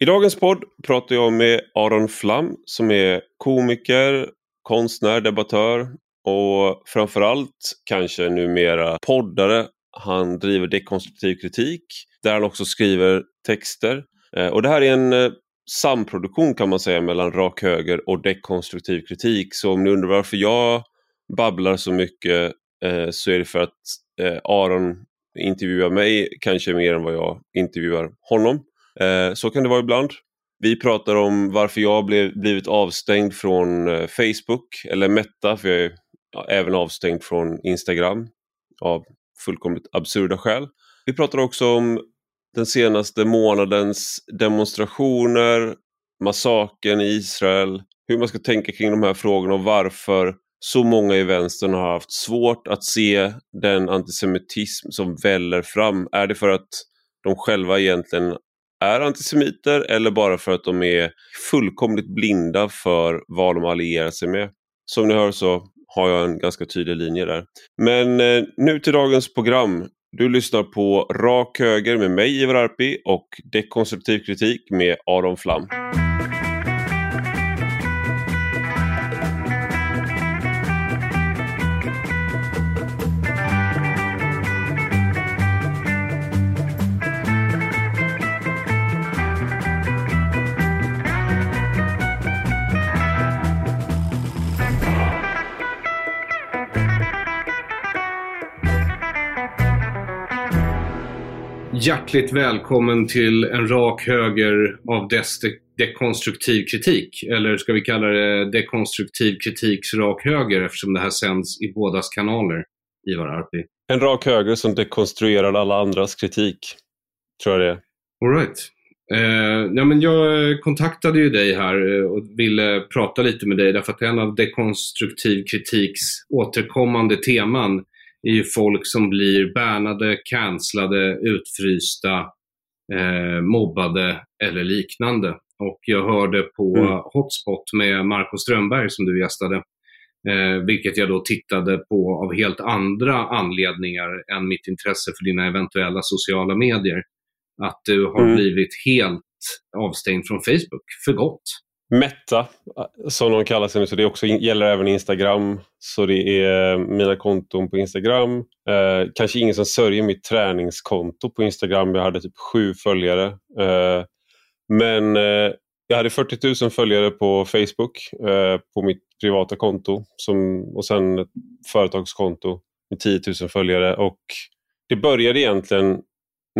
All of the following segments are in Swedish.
I dagens podd pratar jag med Aron Flam som är komiker, konstnär, debattör och framförallt kanske numera poddare. Han driver dekonstruktiv kritik där han också skriver texter. Eh, och det här är en eh, samproduktion kan man säga mellan rak höger och dekonstruktiv kritik. Så om ni undrar varför jag babblar så mycket eh, så är det för att Aron intervjuar mig kanske mer än vad jag intervjuar honom. Eh, så kan det vara ibland. Vi pratar om varför jag blev, blivit avstängd från eh, Facebook eller Meta, för jag är även avstängd från Instagram av fullkomligt absurda skäl. Vi pratar också om den senaste månadens demonstrationer, massakern i Israel, hur man ska tänka kring de här frågorna och varför så många i vänstern har haft svårt att se den antisemitism som väller fram. Är det för att de själva egentligen är antisemiter eller bara för att de är fullkomligt blinda för vad de allierar sig med. Som ni hör så har jag en ganska tydlig linje där. Men eh, nu till dagens program. Du lyssnar på Rak Höger med mig Ivar Arpi och Dekonstruktiv kritik med Aron Flam. Hjärtligt välkommen till en rak höger av dekonstruktiv kritik. Eller ska vi kalla det dekonstruktiv kritiks rak höger eftersom det här sänds i bådas kanaler, Ivar Arpi. En rak höger som dekonstruerar alla andras kritik, tror jag det är. All right. Eh, ja, men jag kontaktade ju dig här eh, och ville prata lite med dig därför att en av dekonstruktiv kritiks återkommande teman är ju folk som blir bärnade, cancellade, utfrysta, eh, mobbade eller liknande. Och jag hörde på mm. Hotspot med Marco Strömberg som du gästade, eh, vilket jag då tittade på av helt andra anledningar än mitt intresse för dina eventuella sociala medier. Att du har mm. blivit helt avstängd från Facebook för gott. Meta, som de kallar sig nu, så det också gäller även Instagram. Så det är eh, mina konton på Instagram. Eh, kanske ingen som sörjer mitt träningskonto på Instagram. Jag hade typ sju följare. Eh, men eh, jag hade 40 000 följare på Facebook eh, på mitt privata konto som, och sen ett företagskonto med 10 000 följare. Och det började egentligen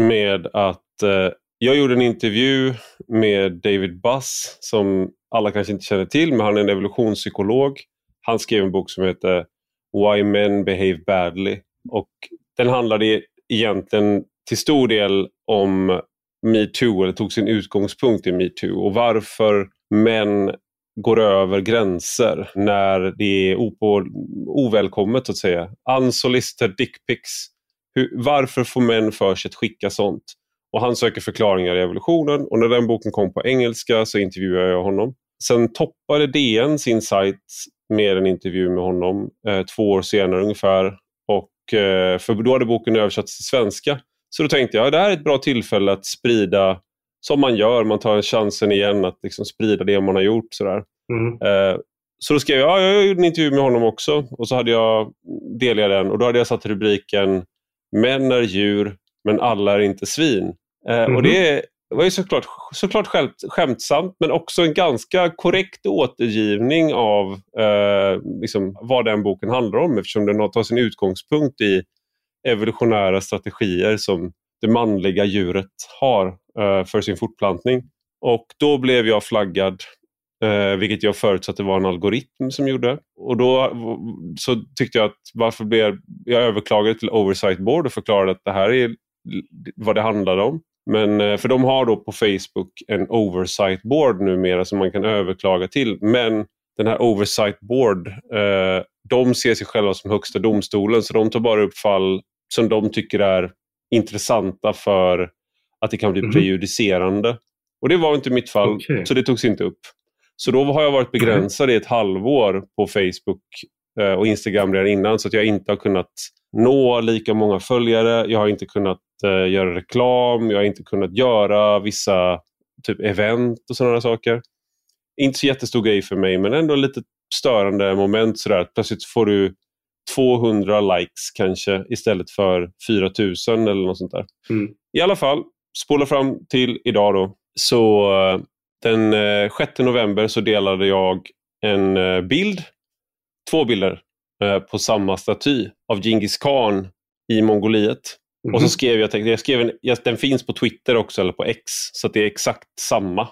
med att eh, jag gjorde en intervju med David Buss som alla kanske inte känner till, men han är en evolutionspsykolog. Han skrev en bok som heter Why Men Behave Badly. Och den handlade egentligen till stor del om metoo, eller tog sin utgångspunkt i metoo och varför män går över gränser när det är ovälkommet så att säga. Unsolicited dickpics. Varför får män för sig att skicka sånt? Och han söker förklaringar i evolutionen och när den boken kom på engelska så intervjuade jag honom. Sen toppade DN sin sajt med en intervju med honom eh, två år senare ungefär. Och, eh, för då hade boken översatts till svenska. Så då tänkte jag att det här är ett bra tillfälle att sprida, som man gör, man tar chansen igen att liksom sprida det man har gjort. Sådär. Mm. Eh, så då skrev jag, ja, jag gjorde en intervju med honom också och så hade jag, delade jag den och då hade jag satt rubriken Män är djur, men alla är inte svin. Mm. Och mhm. det var ju såklart, såklart skämt, skämtsamt men också en ganska korrekt återgivning av eh, liksom vad den boken handlar om eftersom den tar sin utgångspunkt i evolutionära strategier som det manliga djuret har eh, för sin fortplantning. Och då blev jag flaggad, eh, vilket jag förutsatte var en algoritm som gjorde. Och då så tyckte jag att varför blev jag överklagade till Oversight Board och förklarade att det här är vad det handlade om. Men, eh, för de har då på Facebook en oversight board numera som man kan överklaga till. Men den här oversight board, eh, de ser sig själva som högsta domstolen så de tar bara upp fall som de tycker är intressanta för att det kan bli mm. prejudicerande. Och det var inte mitt fall, okay. så det togs inte upp. Så då har jag varit begränsad i ett halvår på Facebook eh, och Instagram redan innan så att jag inte har kunnat nå lika många följare. Jag har inte kunnat eh, göra reklam, jag har inte kunnat göra vissa typ event och sådana saker. Inte så jättestor grej för mig men ändå lite störande moment sådär. Plötsligt får du 200 likes kanske istället för 4000 eller något sånt där. Mm. I alla fall, spola fram till idag då. Så eh, den 6 november så delade jag en bild, två bilder på samma staty av Genghis khan i Mongoliet. Mm. Och så mhm. skrev jag, jag skrev en, den finns på Twitter också, eller på X, så det är exakt samma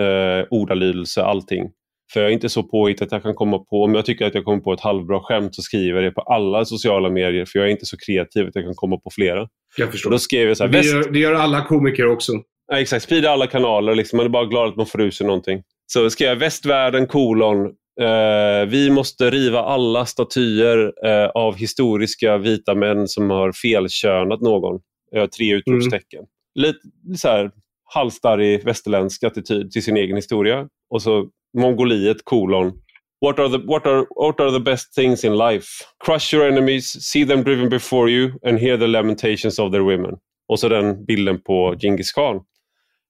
eh, ordalydelse, allting. För jag är inte så påhittig att jag kan komma på, om jag tycker att jag kommer på ett halvbra skämt så skriver jag det på alla sociala medier, för jag är inte så kreativ att jag kan komma på flera. Jag förstår. Och då skrev jag så här, det, gör, det gör alla komiker också. Ja, exakt, sprida alla kanaler, liksom. man är bara glad att man får ur sig någonting. Så skrev jag västvärlden kolon Uh, vi måste riva alla statyer uh, av historiska vita män som har felkönat någon. Uh, tre utropstecken. Mm. Lite, lite så här halsstarrig västerländsk attityd till sin egen historia. Och så Mongoliet kolon. What are, the, what, are, what are the best things in life? Crush your enemies, see them driven before you and hear the lamentations of their women. Och så den bilden på Genghis khan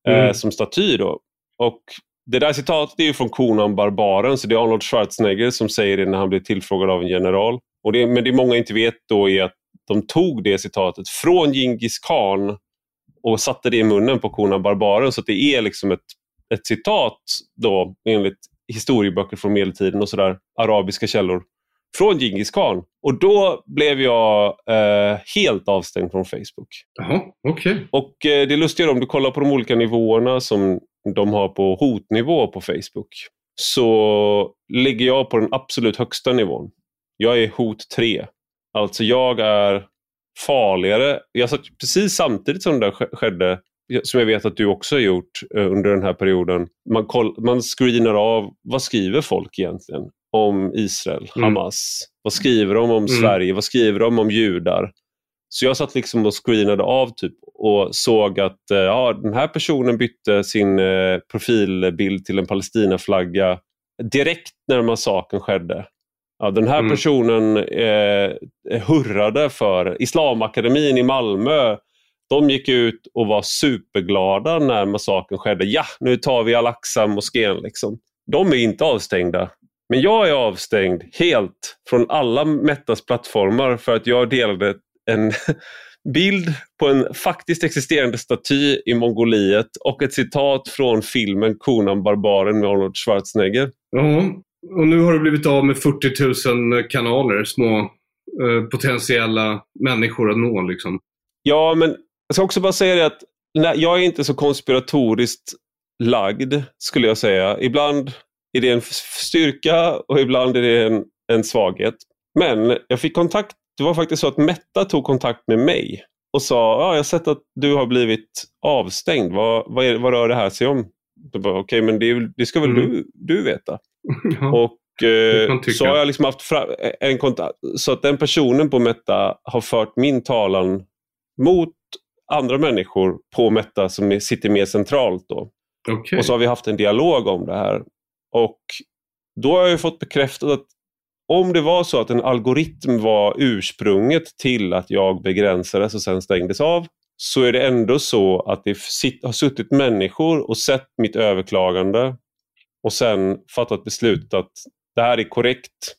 mm. som staty. Då. Och det där citatet är ju från Konan Barbaren, så det är Arnold Schwarzenegger som säger det när han blir tillfrågad av en general. Och det, men det många inte vet då är att de tog det citatet från Genghis khan och satte det i munnen på Konan Barbaren. Så det är liksom ett, ett citat då enligt historieböcker från medeltiden och sådär, arabiska källor, från Genghis khan. Och då blev jag eh, helt avstängd från Facebook. Okej. Okay. Och eh, det lustiga är om du kollar på de olika nivåerna som de har på hotnivå på Facebook så ligger jag på den absolut högsta nivån. Jag är hot 3. Alltså jag är farligare. Jag satt precis samtidigt som det skedde, som jag vet att du också har gjort eh, under den här perioden. Man, koll, man screenar av vad skriver folk egentligen om Israel, mm. Hamas? Vad skriver de om mm. Sverige? Vad skriver de om judar? Så jag satt liksom och screenade av typ och såg att eh, ja, den här personen bytte sin eh, profilbild till en Palestinaflagga direkt när massakern skedde. Ja, den här mm. personen eh, hurrade för Islamakademin i Malmö. De gick ut och var superglada när massakern skedde. Ja, nu tar vi Al-Aqsa-moskén. Liksom. De är inte avstängda. Men jag är avstängd helt från alla Mettas plattformar för att jag delade en bild på en faktiskt existerande staty i Mongoliet och ett citat från filmen Konan Barbaren med Arnold Schwarzenegger. Ja, och nu har du blivit av med 40 000 kanaler, små eh, potentiella människor att nå. Liksom. Ja, men jag ska också bara säga det att nej, jag är inte så konspiratoriskt lagd, skulle jag säga. Ibland är det en styrka och ibland är det en, en svaghet. Men jag fick kontakt det var faktiskt så att Metta tog kontakt med mig och sa ja, jag har sett att du har blivit avstängd. Vad, vad, är, vad rör det här sig om? Okej, okay, men det, det, ska väl mm. du, du veta? Ja, och eh, så har jag liksom haft en kontakt. Så att den personen på Metta har fört min talan mot andra människor på Metta som sitter mer centralt. Då. Okay. Och så har vi haft en dialog om det här. Och då har jag fått bekräftat att om det var så att en algoritm var ursprunget till att jag begränsades och sen stängdes av så är det ändå så att det har suttit människor och sett mitt överklagande och sen fattat beslut att det här är korrekt,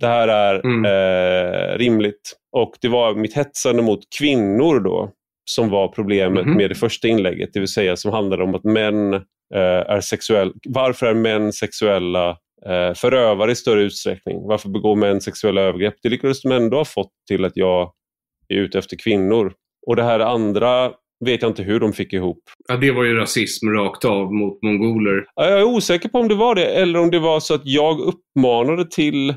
det här är mm. eh, rimligt. Och det var mitt hetsande mot kvinnor då som var problemet mm. med det första inlägget, det vill säga som handlade om att män eh, är sexuella. Varför är män sexuella förövare i större utsträckning. Varför begår män sexuella övergrepp? Det lyckades de ändå ha fått till att jag är ute efter kvinnor. Och det här andra vet jag inte hur de fick ihop. Ja, det var ju rasism rakt av mot mongoler. Jag är osäker på om det var det eller om det var så att jag uppmanade till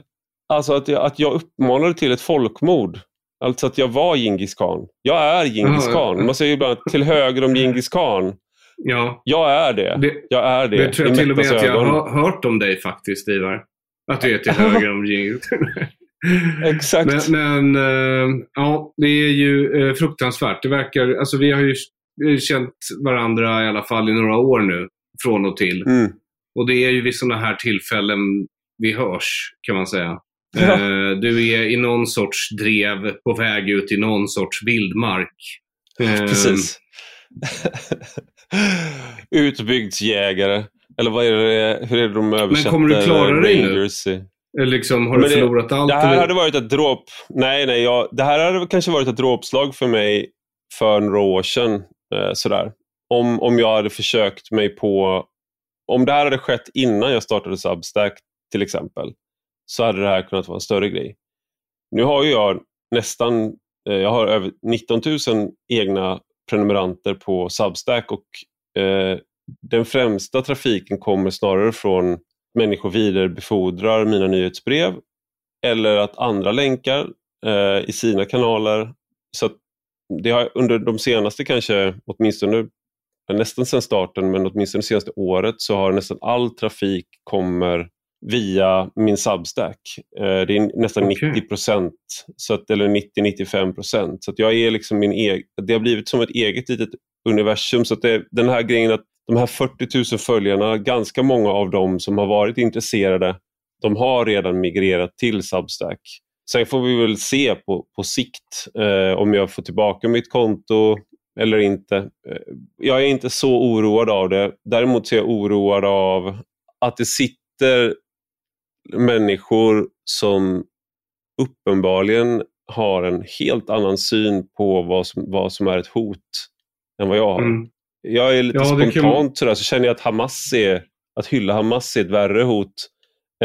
Alltså att jag, att jag uppmanade till ett folkmord. Alltså att jag var Genghis khan. Jag är Genghis khan. Man säger ibland till höger om Genghis khan. Ja. Jag är det. det jag är det. Det tror jag till och med att jag har hört om dig faktiskt, Ivar. Att du är till höger om Jingle. Exakt. Men, men äh, ja, det är ju äh, fruktansvärt. Det verkar, alltså vi har ju känt varandra i alla fall i några år nu, från och till. Mm. Och det är ju vid sådana här tillfällen vi hörs, kan man säga. Ja. Äh, du är i någon sorts drev på väg ut i någon sorts vildmark. Precis. Utbygdsjägare. Eller vad är det, hur är det de översätter? Men kommer du klara dig nu? Eller liksom, har du Men det- förlorat allt? Det här eller? hade varit ett dråp... Nej, nej. Jag, det här hade kanske varit ett dråpslag för mig för några år sedan. Eh, sådär. Om, om jag hade försökt mig på... Om det här hade skett innan jag startade Substack till exempel, så hade det här kunnat vara en större grej. Nu har ju jag nästan... Eh, jag har över 19 000 egna prenumeranter på Substack och eh, den främsta trafiken kommer snarare från människor vidarebefordrar mina nyhetsbrev eller att andra länkar eh, i sina kanaler. Så att det har under de senaste kanske, åtminstone nästan sedan starten, men åtminstone det senaste året så har nästan all trafik kommer via min Substack. Eh, det är nästan Okej. 90 procent, eller 90-95 procent. Så jag är liksom min egen, det har blivit som ett eget litet universum. Så att det, den här grejen att de här 40 000 följarna, ganska många av dem som har varit intresserade, de har redan migrerat till Substack. Sen får vi väl se på, på sikt eh, om jag får tillbaka mitt konto eller inte. Eh, jag är inte så oroad av det. Däremot så är jag oroad av att det sitter människor som uppenbarligen har en helt annan syn på vad som, vad som är ett hot än vad jag har. Mm. Jag är lite Ja, kan- spontant sådär, så känner jag att Hamas är, att hylla Hamas är ett värre hot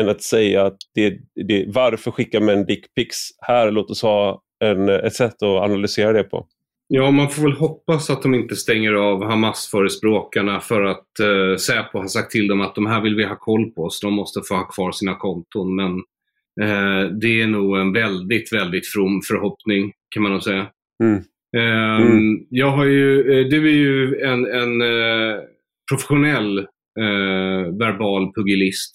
än att säga att det, det, varför skickar män dickpics? Här, låt oss ha en, ett sätt att analysera det på. Ja, man får väl hoppas att de inte stänger av Hamas-förespråkarna för att eh, Säpo har sagt till dem att de här vill vi ha koll på, så de måste få ha kvar sina konton. Men eh, det är nog en väldigt, väldigt from förhoppning, kan man nog säga. Mm. Eh, Mm. Jag har ju, eh, du är ju en, en eh, professionell eh, verbal pugilist.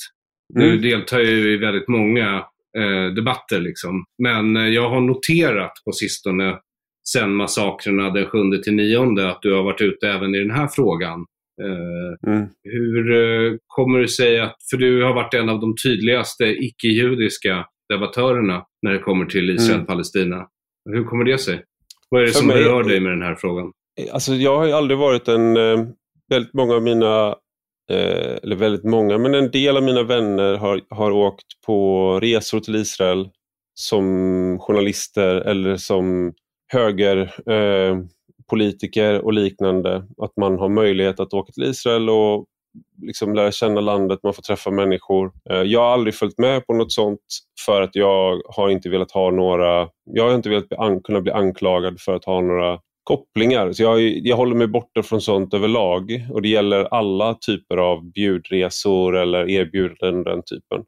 Du Mm. deltar ju i väldigt många debatter. Liksom. Men jag har noterat på sistone, sen massakrerna den 7 till 9, att du har varit ute även i den här frågan. Eh, Mm. hur eh, kommer det sig att, för du har varit en av de tydligaste icke-judiska debattörerna när det kommer till Israel-Palestina. Hur kommer det sig? Vad är det För som mig- berör dig med den här frågan? Alltså, jag har aldrig varit en... Eh, väldigt många av mina, eller väldigt många, men en del av mina vänner har, har åkt på resor till Israel som journalister eller som högerpolitiker eh, och liknande. Att man har möjlighet att åka till Israel och liksom lära känna landet, man får träffa människor. Eh, jag har aldrig följt med på något sånt för att jag har inte velat ha några, jag har inte velat bli an, kunna bli anklagad för att ha några kopplingar. Så jag, jag håller mig borta från sånt överlag och det gäller alla typer av bjudresor eller erbjudanden den typen.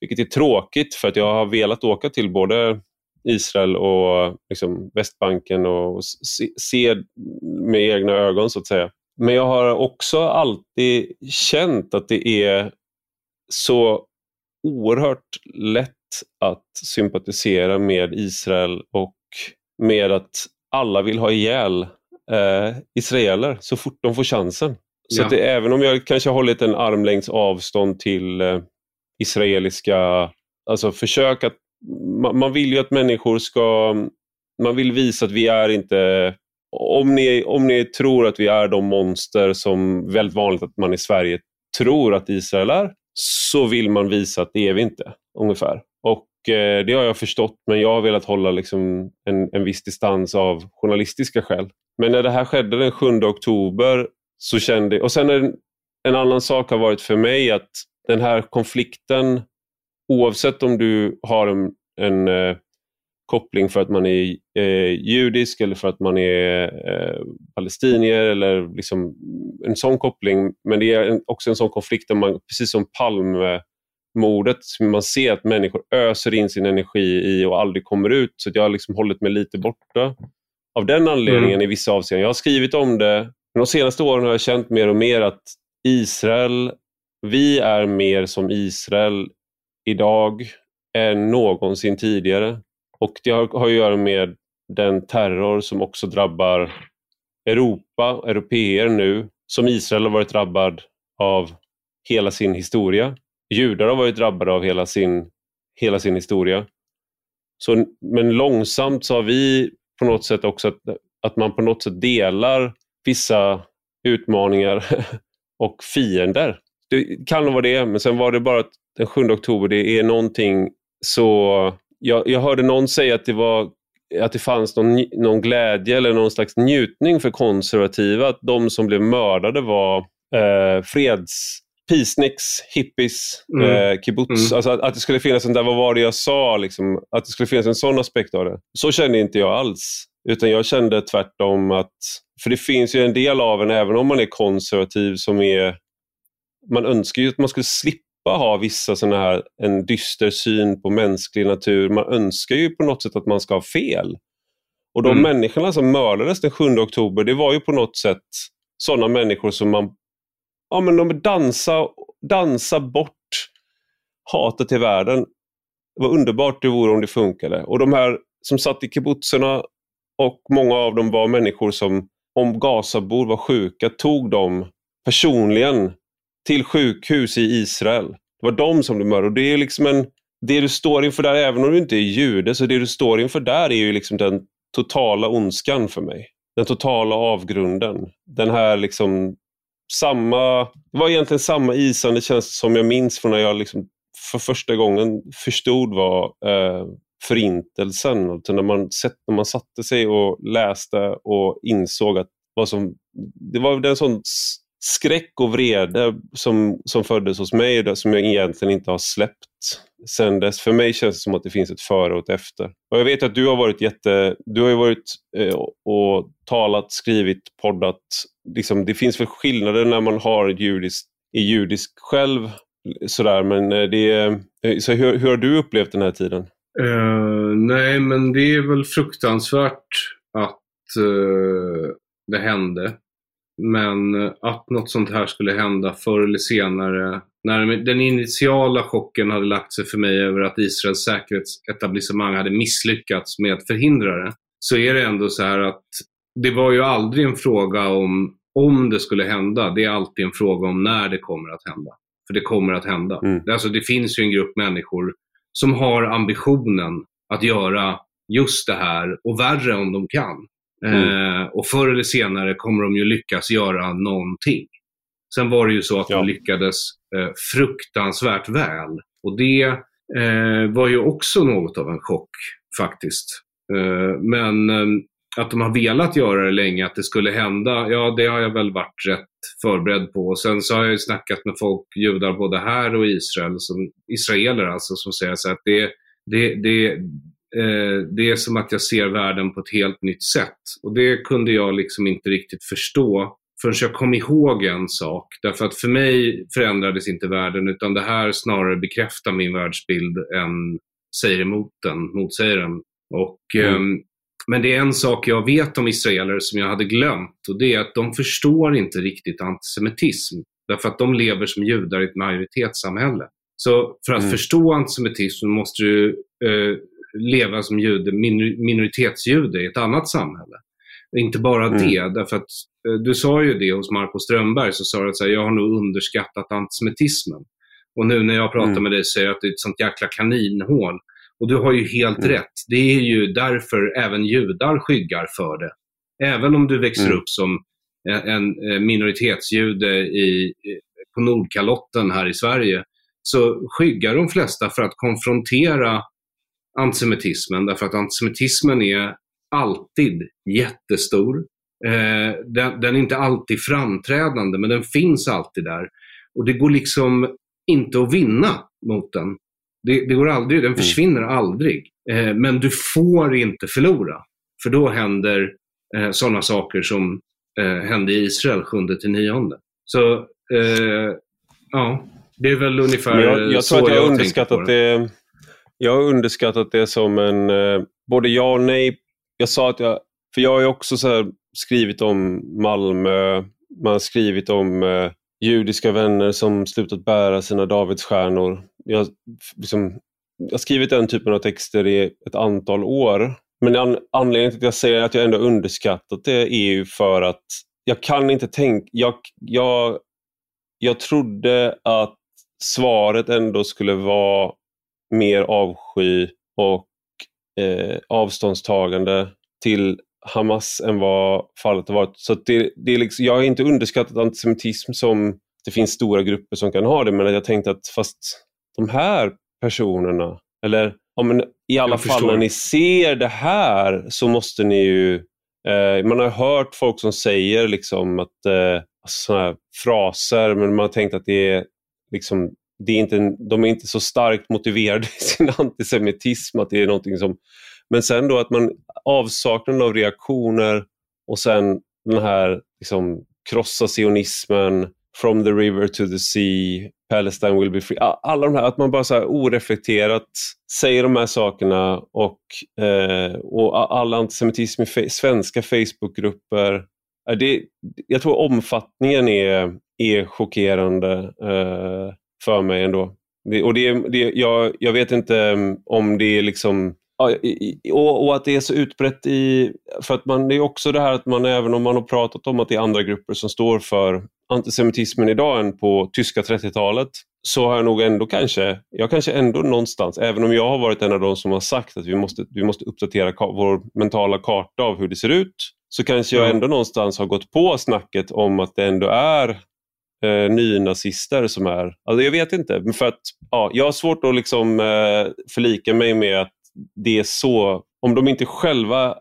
Vilket är tråkigt för att jag har velat åka till både Israel och liksom Västbanken och se, se med egna ögon så att säga. Men jag har också alltid känt att det är så oerhört lätt att sympatisera med Israel och med att alla vill ha ihjäl eh, israeler så fort de får chansen. Så Ja. det, även om jag kanske har hållit en armlängds avstånd till eh, israeliska, alltså försök att, man, man vill ju att människor ska, man vill visa att vi är inte, om ni, om ni tror att vi är de monster som väldigt vanligt att man i Sverige tror att Israel är, så vill man visa att det är vi inte, ungefär. Och eh, det har jag förstått, men jag har velat hålla liksom en, en viss distans av journalistiska skäl. Men när det här skedde den 7 oktober så kände och sen en, en annan sak har varit för mig att den här konflikten, oavsett om du har en, en eh, koppling för att man är eh, judisk eller för att man är eh, palestinier eller liksom en sån koppling. Men det är en, också en sån konflikt där man, precis som Palmemordet, man ser att människor öser in sin energi i och aldrig kommer ut. Så jag har liksom hållit mig lite borta av den anledningen Mm. i vissa avseenden. Jag har skrivit om det. Men de senaste åren har jag känt mer och mer att Israel, vi är mer som Israel idag än någonsin tidigare. Och det har, har att göra med den terror som också drabbar Europa, europeer nu, som Israel har varit drabbad av hela sin historia. Judar har varit drabbade av hela sin, hela sin historia. Så, men långsamt så har vi på något sätt också att, att man på något sätt delar vissa utmaningar och fiender. Det kan nog vara det, men sen var det bara att den 7 oktober, det är någonting så... Jag, jag hörde någon säga att det var att det fanns någon, någon glädje eller någon slags njutning för konservativa, att de som blev mördade var eh, freds peaceniks, hippies, mm. eh, kibbutz. Mm. Alltså att, att, det skulle finnas en, där, vad var det jag sa, liksom, att det skulle finnas en sån aspekt av det. Så kände inte jag alls. Utan jag kände tvärtom att, för det finns ju en del av en, även om man är konservativ, som är, man önskar ju att man skulle slippa ha vissa sådana här, en dyster syn på mänsklig natur. Man önskar ju på något sätt att man ska ha fel. Och de mm. människorna som mördades den 7 oktober, det var ju på något sätt sådana människor som man ja, men de dansa, dansa bort hatet till världen. Vad underbart det vore om det funkade. Och de här som satt i kibbutzerna och många av dem var människor som, om Gazabor var sjuka, tog dem personligen till sjukhus i Israel. Det var de som blev mördade. Det är liksom en, det du står inför där, även om du inte är jude, så det du står inför där är ju liksom den totala ondskan för mig. Den totala avgrunden. Den här liksom samma, det var egentligen samma isande känsla som jag minns från när jag liksom för första gången förstod vad eh, förintelsen, alltså när, man, när man satte sig och läste och insåg att vad som, det var en sån skräck och vrede som, som föddes hos mig som jag egentligen inte har släppt sen dess. För mig känns det som att det finns ett före och ett efter. Och jag vet att du har varit jätte... Du har varit eh, och talat, skrivit, poddat. Liksom, det finns väl skillnader när man har judisk, är judisk själv. Sådär, men eh, det, eh, så hur, hur har du upplevt den här tiden? Uh, nej, men det är väl fruktansvärt att uh, det hände. Men att något sånt här skulle hända förr eller senare. När den initiala chocken hade lagt sig för mig över att Israels säkerhetsetablissemang hade misslyckats med att förhindra det. Så är det ändå så här att det var ju aldrig en fråga om om det skulle hända. Det är alltid en fråga om när det kommer att hända. För det kommer att hända. Mm. Alltså det finns ju en grupp människor som har ambitionen att göra just det här och värre om de kan. Mm. Eh, och förr eller senare kommer de ju lyckas göra någonting. Sen var det ju så att ja. de lyckades eh, fruktansvärt väl. Och det eh, var ju också något av en chock faktiskt. Eh, men eh, att de har velat göra det länge, att det skulle hända, ja det har jag väl varit rätt förberedd på. Och sen så har jag ju snackat med folk, judar både här och Israel, som, israeler alltså, som säger så att det, det, det, det är som att jag ser världen på ett helt nytt sätt. Och det kunde jag liksom inte riktigt förstå förrän jag kom ihåg en sak. Därför att för mig förändrades inte världen utan det här snarare bekräftar min världsbild än säger emot den, motsäger den. Och, mm. eh, men det är en sak jag vet om israeler som jag hade glömt och det är att de förstår inte riktigt antisemitism. Därför att de lever som judar i ett majoritetssamhälle. Så för att mm. förstå antisemitism måste du eh, leva som jude, minoritetsjude i ett annat samhälle. Inte bara mm. det, därför att eh, du sa ju det hos Marco Strömberg, så sa du att jag har nog underskattat antisemitismen. Och nu när jag pratar mm. med dig säger jag att det är ett sånt jäkla kaninhål. Och du har ju helt mm. rätt. Det är ju därför även judar skyggar för det. Även om du växer mm. upp som en eh, minoritetsjude i, på Nordkalotten här i Sverige, så skyggar de flesta för att konfrontera antisemitismen. Därför att antisemitismen är alltid jättestor. Eh, den, den, är inte alltid framträdande, men den finns alltid där. Och det går liksom inte att vinna mot den. Det, det går aldrig, den mm. försvinner mm. aldrig. Eh, men du får inte förlora. För då händer eh, sådana saker som eh, hände i Israel 7 till 9. Så eh, ja, det är väl ungefär jag, jag så tror att jag, har underskattat det. det. Jag har underskattat det som en, eh, både ja och nej. Jag sa att jag, för jag har ju också skrivit om Malmö, man har skrivit om eh, judiska vänner som slutat bära sina Davidsstjärnor. Jag, liksom, jag har skrivit den typen av texter i ett antal år. Men an, anledningen till att jag säger att jag ändå underskattat det är ju för att jag kan inte tänka... Jag, jag, jag trodde att svaret ändå skulle vara mer avsky och eh, avståndstagande till Hamas än vad fallet har varit. Så det, det är liksom, jag har inte underskattat antisemitism som det finns stora grupper som kan ha det, men jag tänkte att fast de här personerna, eller ja, men i alla fall när ni ser det här så måste ni ju... Eh, man har hört folk som säger liksom att eh, såna här fraser, men man har tänkt att det är liksom det är inte, de är inte så starkt motiverade i sin antisemitism. Att det är någonting som, men sen då att man avsaknaden av reaktioner och sen den här liksom, krossa sionismen, from the river to the sea, Palestine will be free. Alla de här, att man bara så här oreflekterat säger de här sakerna och, eh, och all antisemitism i svenska Facebookgrupper. Eh, det, jag tror omfattningen är, är chockerande eh, för mig ändå. Det, och det, det, jag, jag vet inte mm, om det är liksom och, och, att det är så utbrett i... För att man, det är också det här att man, även om man har pratat om att det är andra grupper som står för antisemitismen idag än på tyska 30-talet, så har jag nog ändå kanske, jag kanske ändå någonstans, även om jag har varit en av de som har sagt att vi måste, vi måste uppdatera vår mentala karta av hur det ser ut, så kanske jag ändå någonstans har gått på snacket om att det ändå är eh, nynazister som är... Alltså jag vet inte, för att ja, jag har svårt att liksom, eh, förlika mig med att det är så, om de inte själva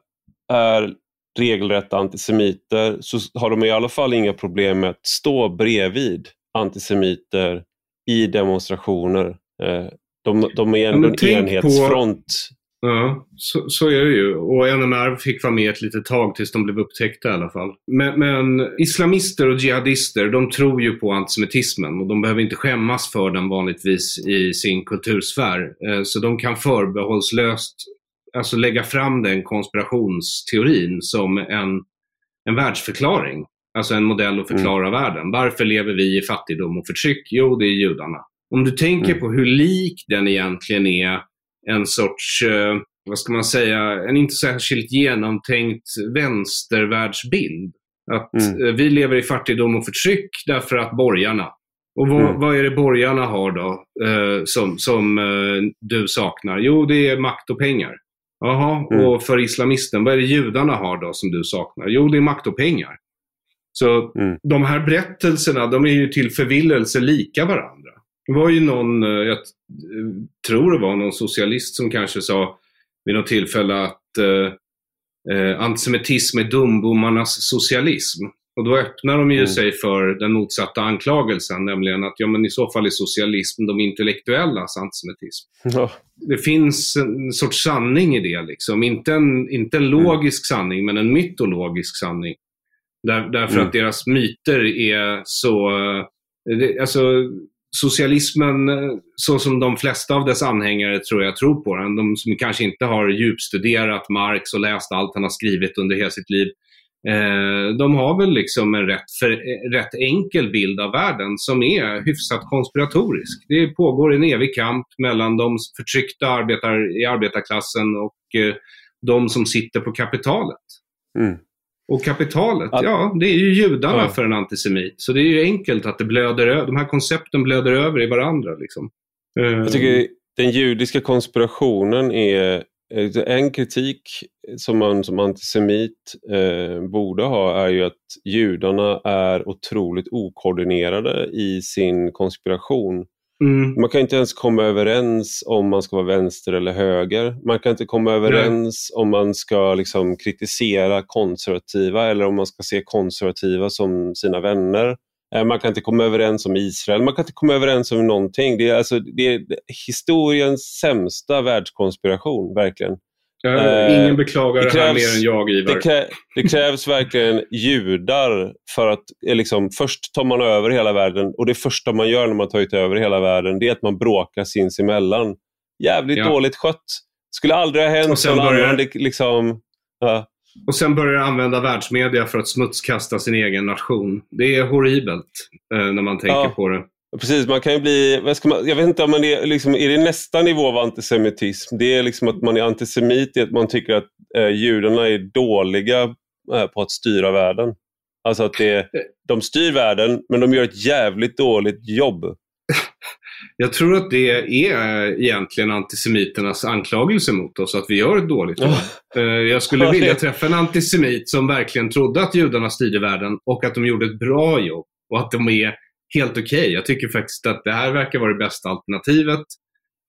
är regelrätta antisemiter så har de i alla fall inga problem med att stå bredvid antisemiter i demonstrationer. Eh, de, de är ändå en enhetsfront. Ja, så, så, är det ju. Och NMR fick vara med ett litet tag tills de blev upptäckta i alla fall. Men, men islamister och jihadister, de tror ju på antisemitismen och de behöver inte skämmas för den vanligtvis i sin kultursfär. Eh, så de kan förbehållslöst alltså lägga fram den konspirationsteorin som en, en världsförklaring. Alltså en modell att förklara mm. världen. Varför lever vi i fattigdom och förtryck? Jo, det är judarna. Om du tänker mm. på hur lik den egentligen är en sorts, eh, vad ska man säga, en inte särskilt genomtänkt vänstervärldsbild. Att mm. eh, vi lever i fattigdom och förtryck därför att borgarna. Och vad, mm. vad är det borgarna har då eh, som, som eh, du saknar? Jo, det är makt och pengar. Jaha, mm. och för islamisten, vad är det judarna har då som du saknar? Jo, det är makt och pengar. Så mm. de här berättelserna, de är ju till förvillelse lika varandra. Det var ju någon, eh, jag tror det var någon socialist som kanske sa vid något tillfälle att eh, eh antisemitism är dumbommarnas socialism. Och då öppnar de ju mm. sig för den motsatta anklagelsen, nämligen att ja, men i så fall är socialism de intellektuellas antisemitism. Ja. Det finns en sorts sanning i det, liksom. inte, en, inte en mm. logisk mm. sanning, men en mytologisk sanning. Där, därför mm. att deras myter är så... Det, alltså, socialismen, eh, så som de flesta av dess anhängare tror jag tror på den, de som kanske inte har djupstuderat Marx och läst allt han har skrivit under hela sitt liv, Eh, de har väl liksom en rätt, för, eh, rätt enkel bild av världen som är hyfsat konspiratorisk. Det pågår en evig kamp mellan de förtryckta arbetar, i arbetarklassen och eh, de som sitter på kapitalet. Mm. Och kapitalet, att, ja, det är ju judarna ja. för en antisemit. Så det är ju enkelt att det blöder de här koncepten blöder över i varandra. Liksom. Jag tycker den judiska konspirationen är Eh, en kritik som man som antisemit eh, borde ha är ju att judarna är otroligt okoordinerade i sin konspiration. Mm. Man kan inte ens komma överens om man ska vara vänster eller höger. Man kan inte komma överens Nej. om man ska liksom kritisera konservativa eller om man ska se konservativa som sina vänner. Eh, man kan inte komma överens om Israel, man kan inte komma överens om någonting. Det är, alltså, det är historiens sämsta världskonspiration, verkligen. Ja, ingen beklagar det, krävs, det här mer än jag, Ivar. Det, krä, det krävs verkligen judar för att eh, liksom, först tar man över hela världen och det första man gör när man tagit över hela världen det är att man bråkar sinsemellan. Jävligt ja. dåligt skött. Skulle aldrig ha hänt. Och sen börjar... det, liksom, ja. Och sen börjar använda världsmedia för att smutskasta sin egen nation. Det är horribelt eh, när man tänker ja, på det. Precis, man kan ju bli, man, jag vet inte om man är, liksom, är det nästa nivå av antisemitism? Det är liksom att man är antisemit i att man tycker att eh, judarna är dåliga eh, på att styra världen. Alltså att det, de styr världen men de gör ett jävligt dåligt jobb. Jag tror att det är egentligen antisemiternas anklagelse mot oss, att vi gör ett dåligt jobb. Eh, jag skulle vilja träffa en antisemit som verkligen trodde att judarna styrde världen och att de gjorde ett bra jobb och att de är helt okej. Okay. Jag tycker faktiskt att det här verkar vara det bästa alternativet.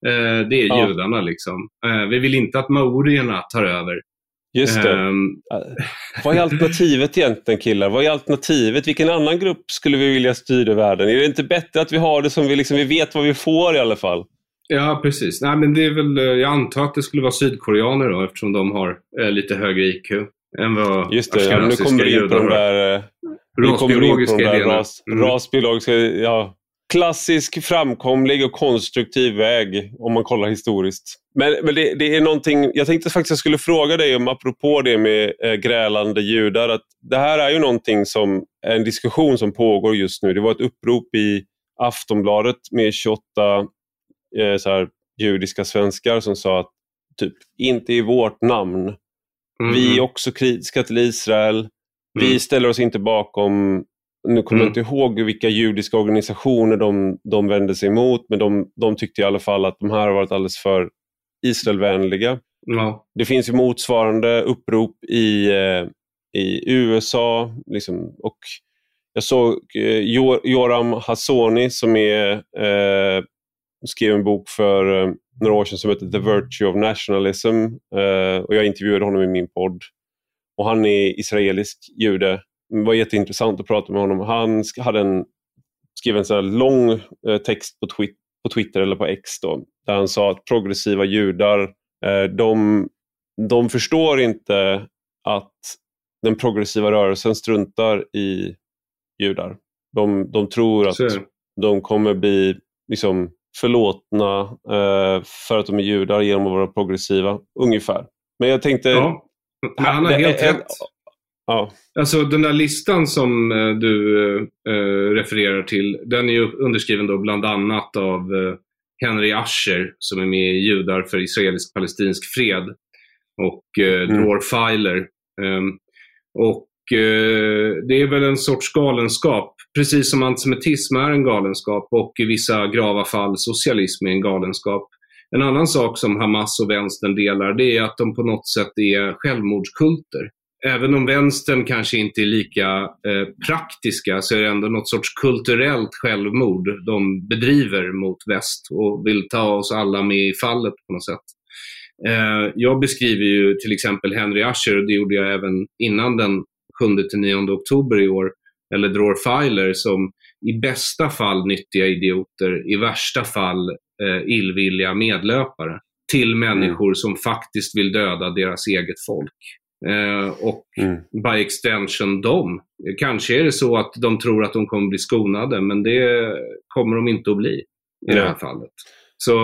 Eh, det är ja. judarna liksom. Eh, vi vill inte att maorierna tar över. Just det. Um, Vad är alternativet egentligen killar? Vad är alternativet? Vilken annan grupp skulle vi vilja styra världen? Är det inte bättre att vi har det som vi, liksom, vi vet vad vi får i alla fall? Ja, precis. Nej, men det är väl, jag antar att det skulle vara sydkoreaner då eftersom de har eh, lite högre IQ än vad Just det, ja, nu kommer vi in på de där, eh, rasbiologiska idéerna. Ras, mm. Rasbiologiska, ja, klassisk, framkomlig och konstruktiv väg om man kollar historiskt. Men, men det, det, är någonting, jag tänkte faktiskt jag skulle fråga dig om, apropå det med äh, grälande judar, att det här är ju någonting som, en diskussion som pågår just nu. Det var ett upprop i Aftonbladet med 28 eh, så här, judiska svenskar som sa att typ, inte i vårt namn. Mm. Vi är också kritiska till Israel. Mm. Vi ställer oss inte bakom nu kommer mm. jag inte ihåg vilka judiska organisationer de, de vände sig emot, men de, de tyckte i alla fall att de här har varit alldeles för Israelvänliga. Ja. Det finns ju motsvarande upprop i, eh, i USA. Liksom, och jag såg eh, Joram Hassoni som är, eh, skrev en bok för eh, några år sedan som heter The Virtue of Nationalism. Eh, och Jag intervjuade honom i min podd. Och Han är israelisk jude det var jätteintressant att prata med honom. Han hade en, skrev en så lång eh, text på, twi på Twitter eller på X då, där han sa att progressiva judar, eh, de, de förstår inte att den progressiva rörelsen struntar i judar. De, de tror att de kommer bli liksom, förlåtna eh, för att de är judar genom att vara progressiva, ungefär. Men jag tänkte... Ja. Men han har helt rätt. Ja. Alltså den där listan som eh, du äh, refererar till, den är ju underskriven då bland annat av äh, Henry Asher som är med i Judar för israelisk-palestinsk fred och äh, mm. Dror Feiler. Ähm, och det är väl en sorts galenskap, precis som antisemitism är en galenskap och i vissa grava fall socialism är en galenskap. En annan sak som Hamas och vänstern delar, det är att de på något sätt är självmordskulter även om vänstern kanske inte är lika eh, praktiska så är det ändå något sorts kulturellt självmord de bedriver mot väst och vill ta oss alla med i fallet på något sätt. Eh, jag beskriver ju till exempel Henry Asher, och det gjorde jag även innan den 7-9 oktober i år, eller Dror Filer som i bästa fall nyttiga idioter, i värsta fall eh, illvilliga medlöpare till människor mm. som faktiskt vill döda deras eget folk. Eh, och mm. by extension dem. Kanske är det så att de tror att de kommer bli skonade, men det kommer de inte att bli i ja. det här fallet. Så,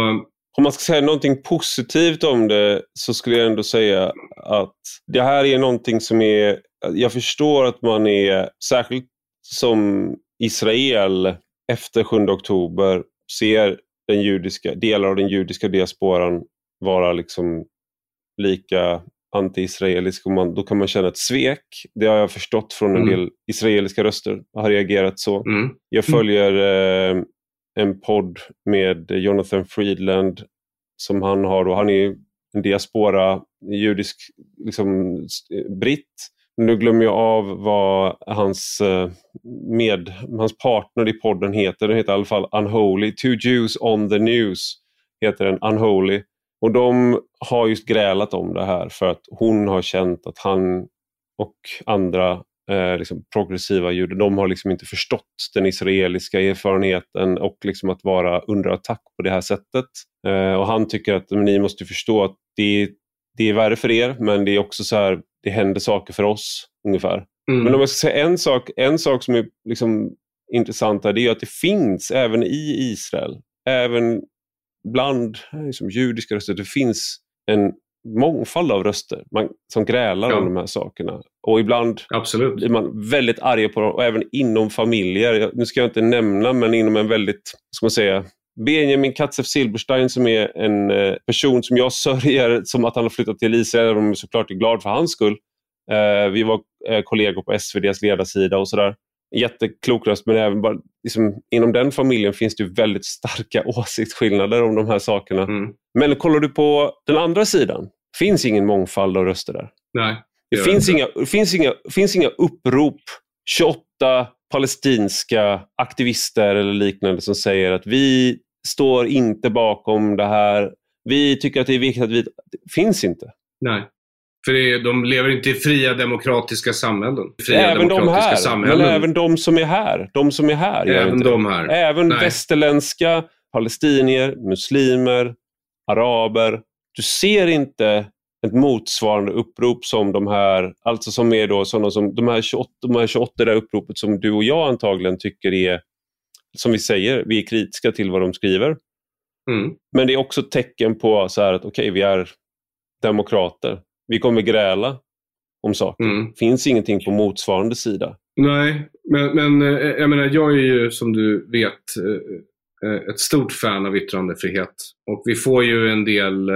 om man ska säga någonting positivt om det så skulle jag ändå säga att det här är någonting som är... Jag förstår att man är, särskilt som Israel efter 7 oktober, ser den judiska, delar av den judiska diasporan vara liksom lika anti-israelisk och man, då kan man känna ett svek. Det har jag förstått från en mm. del israeliska röster, har reagerat så. Mm. Jag mm. följer eh, en podd med Jonathan Friedland som han har. Då. Han är en diaspora, judisk liksom, britt. Nu glömmer jag av vad hans, eh, med, hans partner i podden heter. Den heter i alla fall Unholy. Two Jews on the News heter den, Unholy. Och de har just grälat om det här för att hon har känt att han och andra eh, liksom progressiva judar, de har liksom inte förstått den israeliska erfarenheten och liksom att vara under attack på det här sättet. Eh, och Han tycker att ni måste förstå att det, det är värre för er, men det är också så här, det händer saker för oss ungefär. Mm. Men om jag ska säga en sak, en sak som är liksom intressant här, det är att det finns även i Israel, även bland liksom, judiska röster, det finns en mångfald av röster man, som grälar ja. om de här sakerna. Och ibland Absolut. blir man väldigt arg på dem, och även inom familjer. Nu ska jag inte nämna, men inom en väldigt, ska man säga, Benjamin Katzev Silberstein som är en eh, person som jag sörjer som att han har flyttat till Israel, även om jag såklart är glad för hans skull. Eh, vi var eh, kollegor på SVDs ledarsida och sådär. jätteklok röst, men även bara, liksom, inom den familjen finns det väldigt starka åsiktsskillnader om de här sakerna. Mm. Men kollar du på den andra sidan, finns ingen mångfald av röster där. Nej. Det, finns inte. inga, finns, inga, finns inga upprop, 28 palestinska aktivister eller liknande som säger att vi står inte bakom det här. Vi tycker att det är viktigt att vi... Det finns inte. Nej. För det de lever inte i fria demokratiska samhällen. Fria Även de här, samhällen. men även de som är här. De som är här Även de här. Även Nej. västerländska palestinier, muslimer, araber. Du ser inte ett motsvarande upprop som de här, alltså som är då sådana som de här 28, de här 28 där uppropet som du och jag antagligen tycker är, som vi säger, vi är kritiska till vad de skriver. Mm. Men det är också tecken på så att okej, vi är demokrater. Vi kommer gräla om saker. Mm. finns ingenting på motsvarande sida. Nej, men, men eh, jag menar, jag är ju som du vet eh, eh, ett stort fan av yttrandefrihet. Och vi får ju en del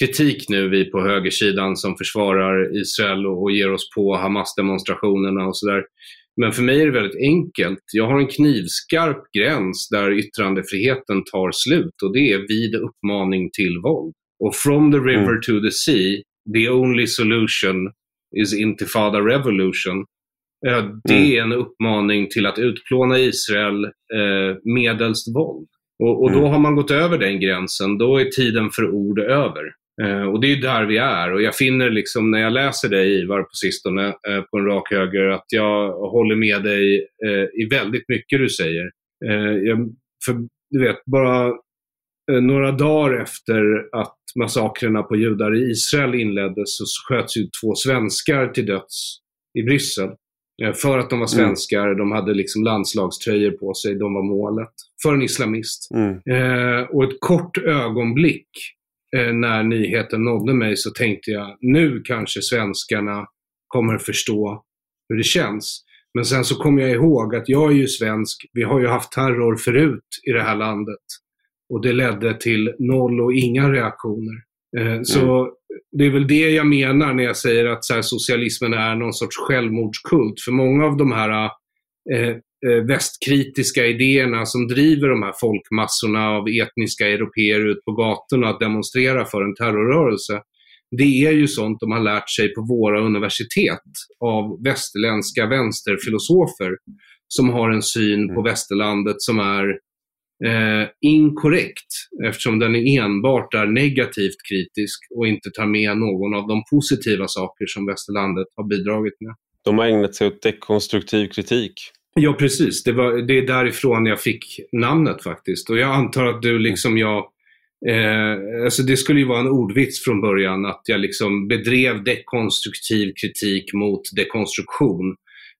kritik nu, vi på högersidan som försvarar Israel och, och ger oss på Hamas-demonstrationerna och sådär. Men för mig är det väldigt enkelt. Jag har en knivskarp gräns där yttrandefriheten tar slut och det är vid uppmaning till våld. Och from the river Mm. to the sea, the only solution is intifada revolution. Eh, Det är en uppmaning till att utplåna Israel eh, medelst våld. Och, och då Mm. har man gått över den gränsen. Då är tiden för ord över. Eh, och det är ju där vi är. Och jag finner liksom när jag läser dig Ivar på sistone eh, på en rak höger att jag håller med dig eh, i väldigt mycket du säger. Jag, för du vet, bara några dagar efter att massakrerna på judar i Israel inleddes så sköts ju två svenskar till döds i Bryssel. För att de var svenskar, de hade liksom landslagströjor på sig, de var målet. För en islamist. Mm. Eh, och ett kort ögonblick när nyheten nådde mig så tänkte jag, nu kanske svenskarna kommer förstå hur det känns. Men sen så kom jag ihåg att jag är ju svensk, vi har ju haft terror förut i det här landet. Och det ledde till noll och inga reaktioner. Eh, så det är väl det jag menar när jag säger att så socialismen är någon sorts självmordskult. För många av de här eh, eh, västkritiska idéerna som driver de här folkmassorna av etniska europeer ut på gatorna att demonstrera för en terrorrörelse. Det är ju sånt de har lärt sig på våra universitet av västerländska vänsterfilosofer som har en syn på Mm. västerlandet som är eh, inkorrekt eftersom den är enbart är negativt kritisk och inte tar med någon av de positiva saker som västerlandet har bidragit med. De har ägnat sig åt dekonstruktiv kritik. Ja, precis. Det, var, det är därifrån jag fick namnet faktiskt. Och jag antar att du liksom jag Eh, alltså det skulle ju vara en ordvits från början att jag liksom bedrev dekonstruktiv kritik mot dekonstruktion.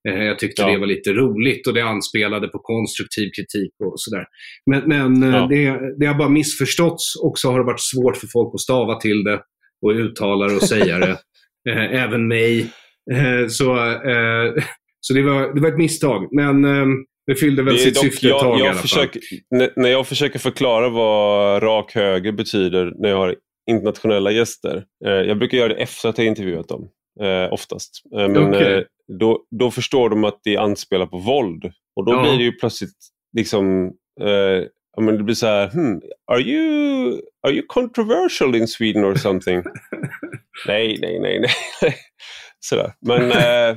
Eh, jag tyckte Ja. det var lite roligt och det anspelade på konstruktiv kritik och sådär. Men, men eh, Ja. det, det har bara missförståtts och så har det varit svårt för folk att stava till det och uttala det och säga det. Eh, även mig. Eh, så eh, så det, var, det var ett misstag. Men eh, det fyllde väl Det sitt dock- syfte ett jag, tag i jag alla fall. försöker, när- När jag försöker förklara vad rak höger betyder när jag har internationella gäster. Eh, jag brukar göra det efter att jag intervjuat dem, eh, oftast. Eh, men eh, då, då förstår de att det anspelar på våld. Och då Ja. blir det ju plötsligt liksom eh, ja, men det blir så här, hmm, are, you, are you controversial in Sweden or something? nej, nej, nej, nej. Sådär. Men, eh,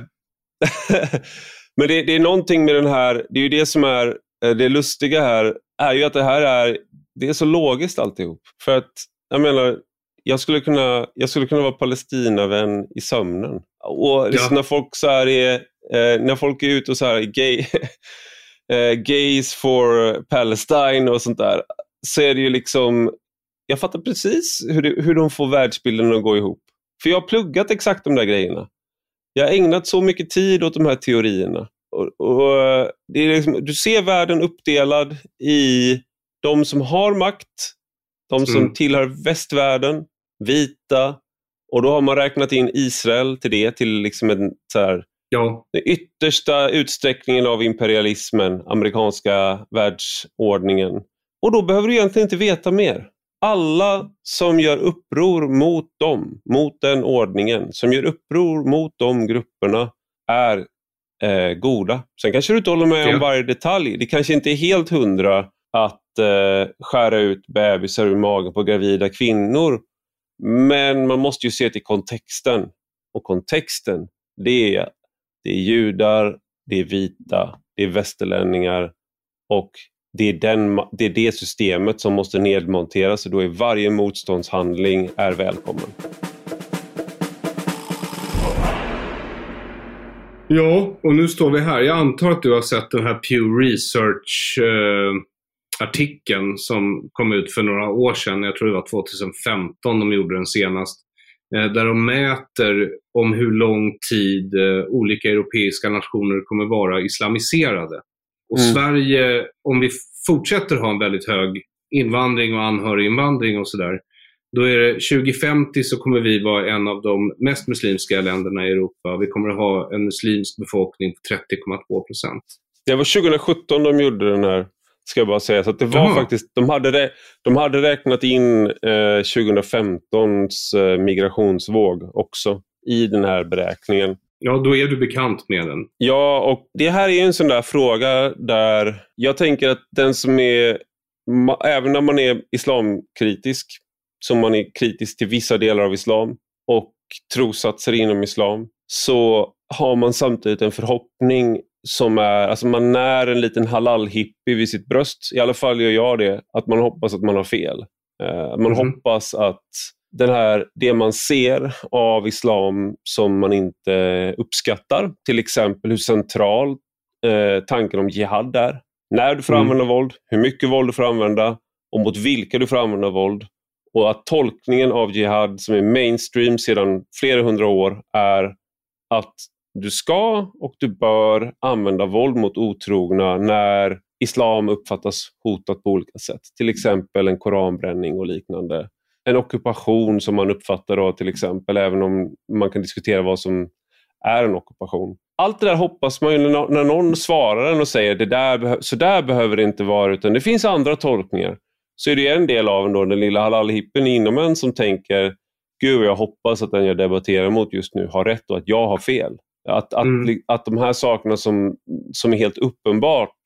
men det, det är någonting med den här, det är ju det som är eh, det lustiga här, är ju att det här är, det är så logiskt alltihop. För att, jag menar, jag skulle kunna, jag skulle kunna vara Palestinavän i sömnen. Och liksom Ja. när folk så här är, eh, när folk är ute och så här, gay, eh, gays for Palestine och sånt där, så är det ju liksom, jag fattar precis hur, det, hur de får världsbilden att gå ihop. För jag har pluggat exakt de där grejerna. Jag har ägnat så mycket tid åt de här teorierna. Och, och det är liksom, du ser världen uppdelad i de som har makt, de som Mm. tillhör västvärlden, vita, och då har man räknat in Israel till det, till liksom en så här, Ja, den yttersta utsträckningen av imperialismen, amerikanska världsordningen. Och då behöver du egentligen inte veta mer. Alla som gör uppror mot dem, mot den ordningen, som gör uppror mot de grupperna, är eh, goda. Sen kanske du inte håller med ja. om varje detalj. Det kanske inte är helt hundra att eh, skära ut bebisar ur magen på gravida kvinnor. Men man måste ju se till kontexten. Och kontexten, det är, det är judar, det är vita, det är västerlänningar och det är, den, det är det systemet som måste nedmonteras och då är varje motståndshandling är välkommen. Ja, och nu står vi här. Jag antar att du har sett den här Pew Research eh, artikeln som kom ut för några år sedan. Jag tror det var 2015 de gjorde den senast. Eh, där de mäter om hur lång tid eh, olika europeiska nationer kommer vara islamiserade. Och mm. Sverige, om vi fortsätter ha en väldigt hög invandring och anhöriginvandring och sådär, då är det 2050 så kommer vi vara en av de mest muslimska länderna i Europa. Vi kommer att ha en muslimsk befolkning på 30,2 procent. Det var 2017 de gjorde den här, ska jag bara säga. Så det var faktiskt, de, hade, de hade räknat in eh, 2015s eh, migrationsvåg också i den här beräkningen. Ja, då är du bekant med den. Ja, och det här är en sån där fråga där jag tänker att den som är, även när man är islamkritisk, som man är kritisk till vissa delar av islam och trossatser inom islam, så har man samtidigt en förhoppning som är, alltså man när en liten halal-hippie vid sitt bröst, i alla fall gör jag det, att man hoppas att man har fel. Uh, man mm. hoppas att den här, det man ser av islam som man inte uppskattar, till exempel hur central eh, tanken om jihad är. När du får mm. använda våld, hur mycket våld du får använda och mot vilka du får använda våld. Och att tolkningen av jihad som är mainstream sedan flera hundra år är att du ska och du bör använda våld mot otrogna när islam uppfattas hotat på olika sätt. Till exempel en koranbränning och liknande en ockupation som man uppfattar då till exempel, även om man kan diskutera vad som är en ockupation. Allt det där hoppas man ju när någon svarar en och säger det där, så där behöver det inte vara utan det finns andra tolkningar. Så är det en del av en då, den lilla halalhippen inom en som tänker Gud, jag hoppas att den jag debatterar mot just nu har rätt och att jag har fel. Att, att, mm. att de här sakerna som, som är helt uppenbart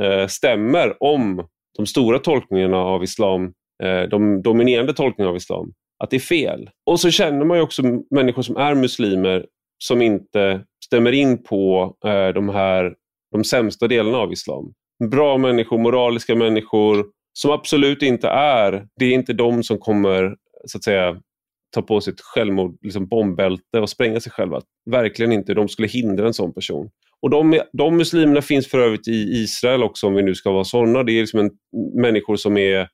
eh, stämmer om de stora tolkningarna av islam Eh, de dominerande tolkningarna av islam, att det är fel. Och så känner man ju också människor som är muslimer som inte stämmer in på eh, de här de sämsta delarna av islam. Bra människor, moraliska människor som absolut inte är, det är inte de som kommer så att säga ta på sig ett självmord, liksom bombbälte och spränga sig själva. Verkligen inte. De skulle hindra en sån person. Och de, de muslimerna finns för övrigt i Israel också om vi nu ska vara sådana. Det är liksom en, människor som är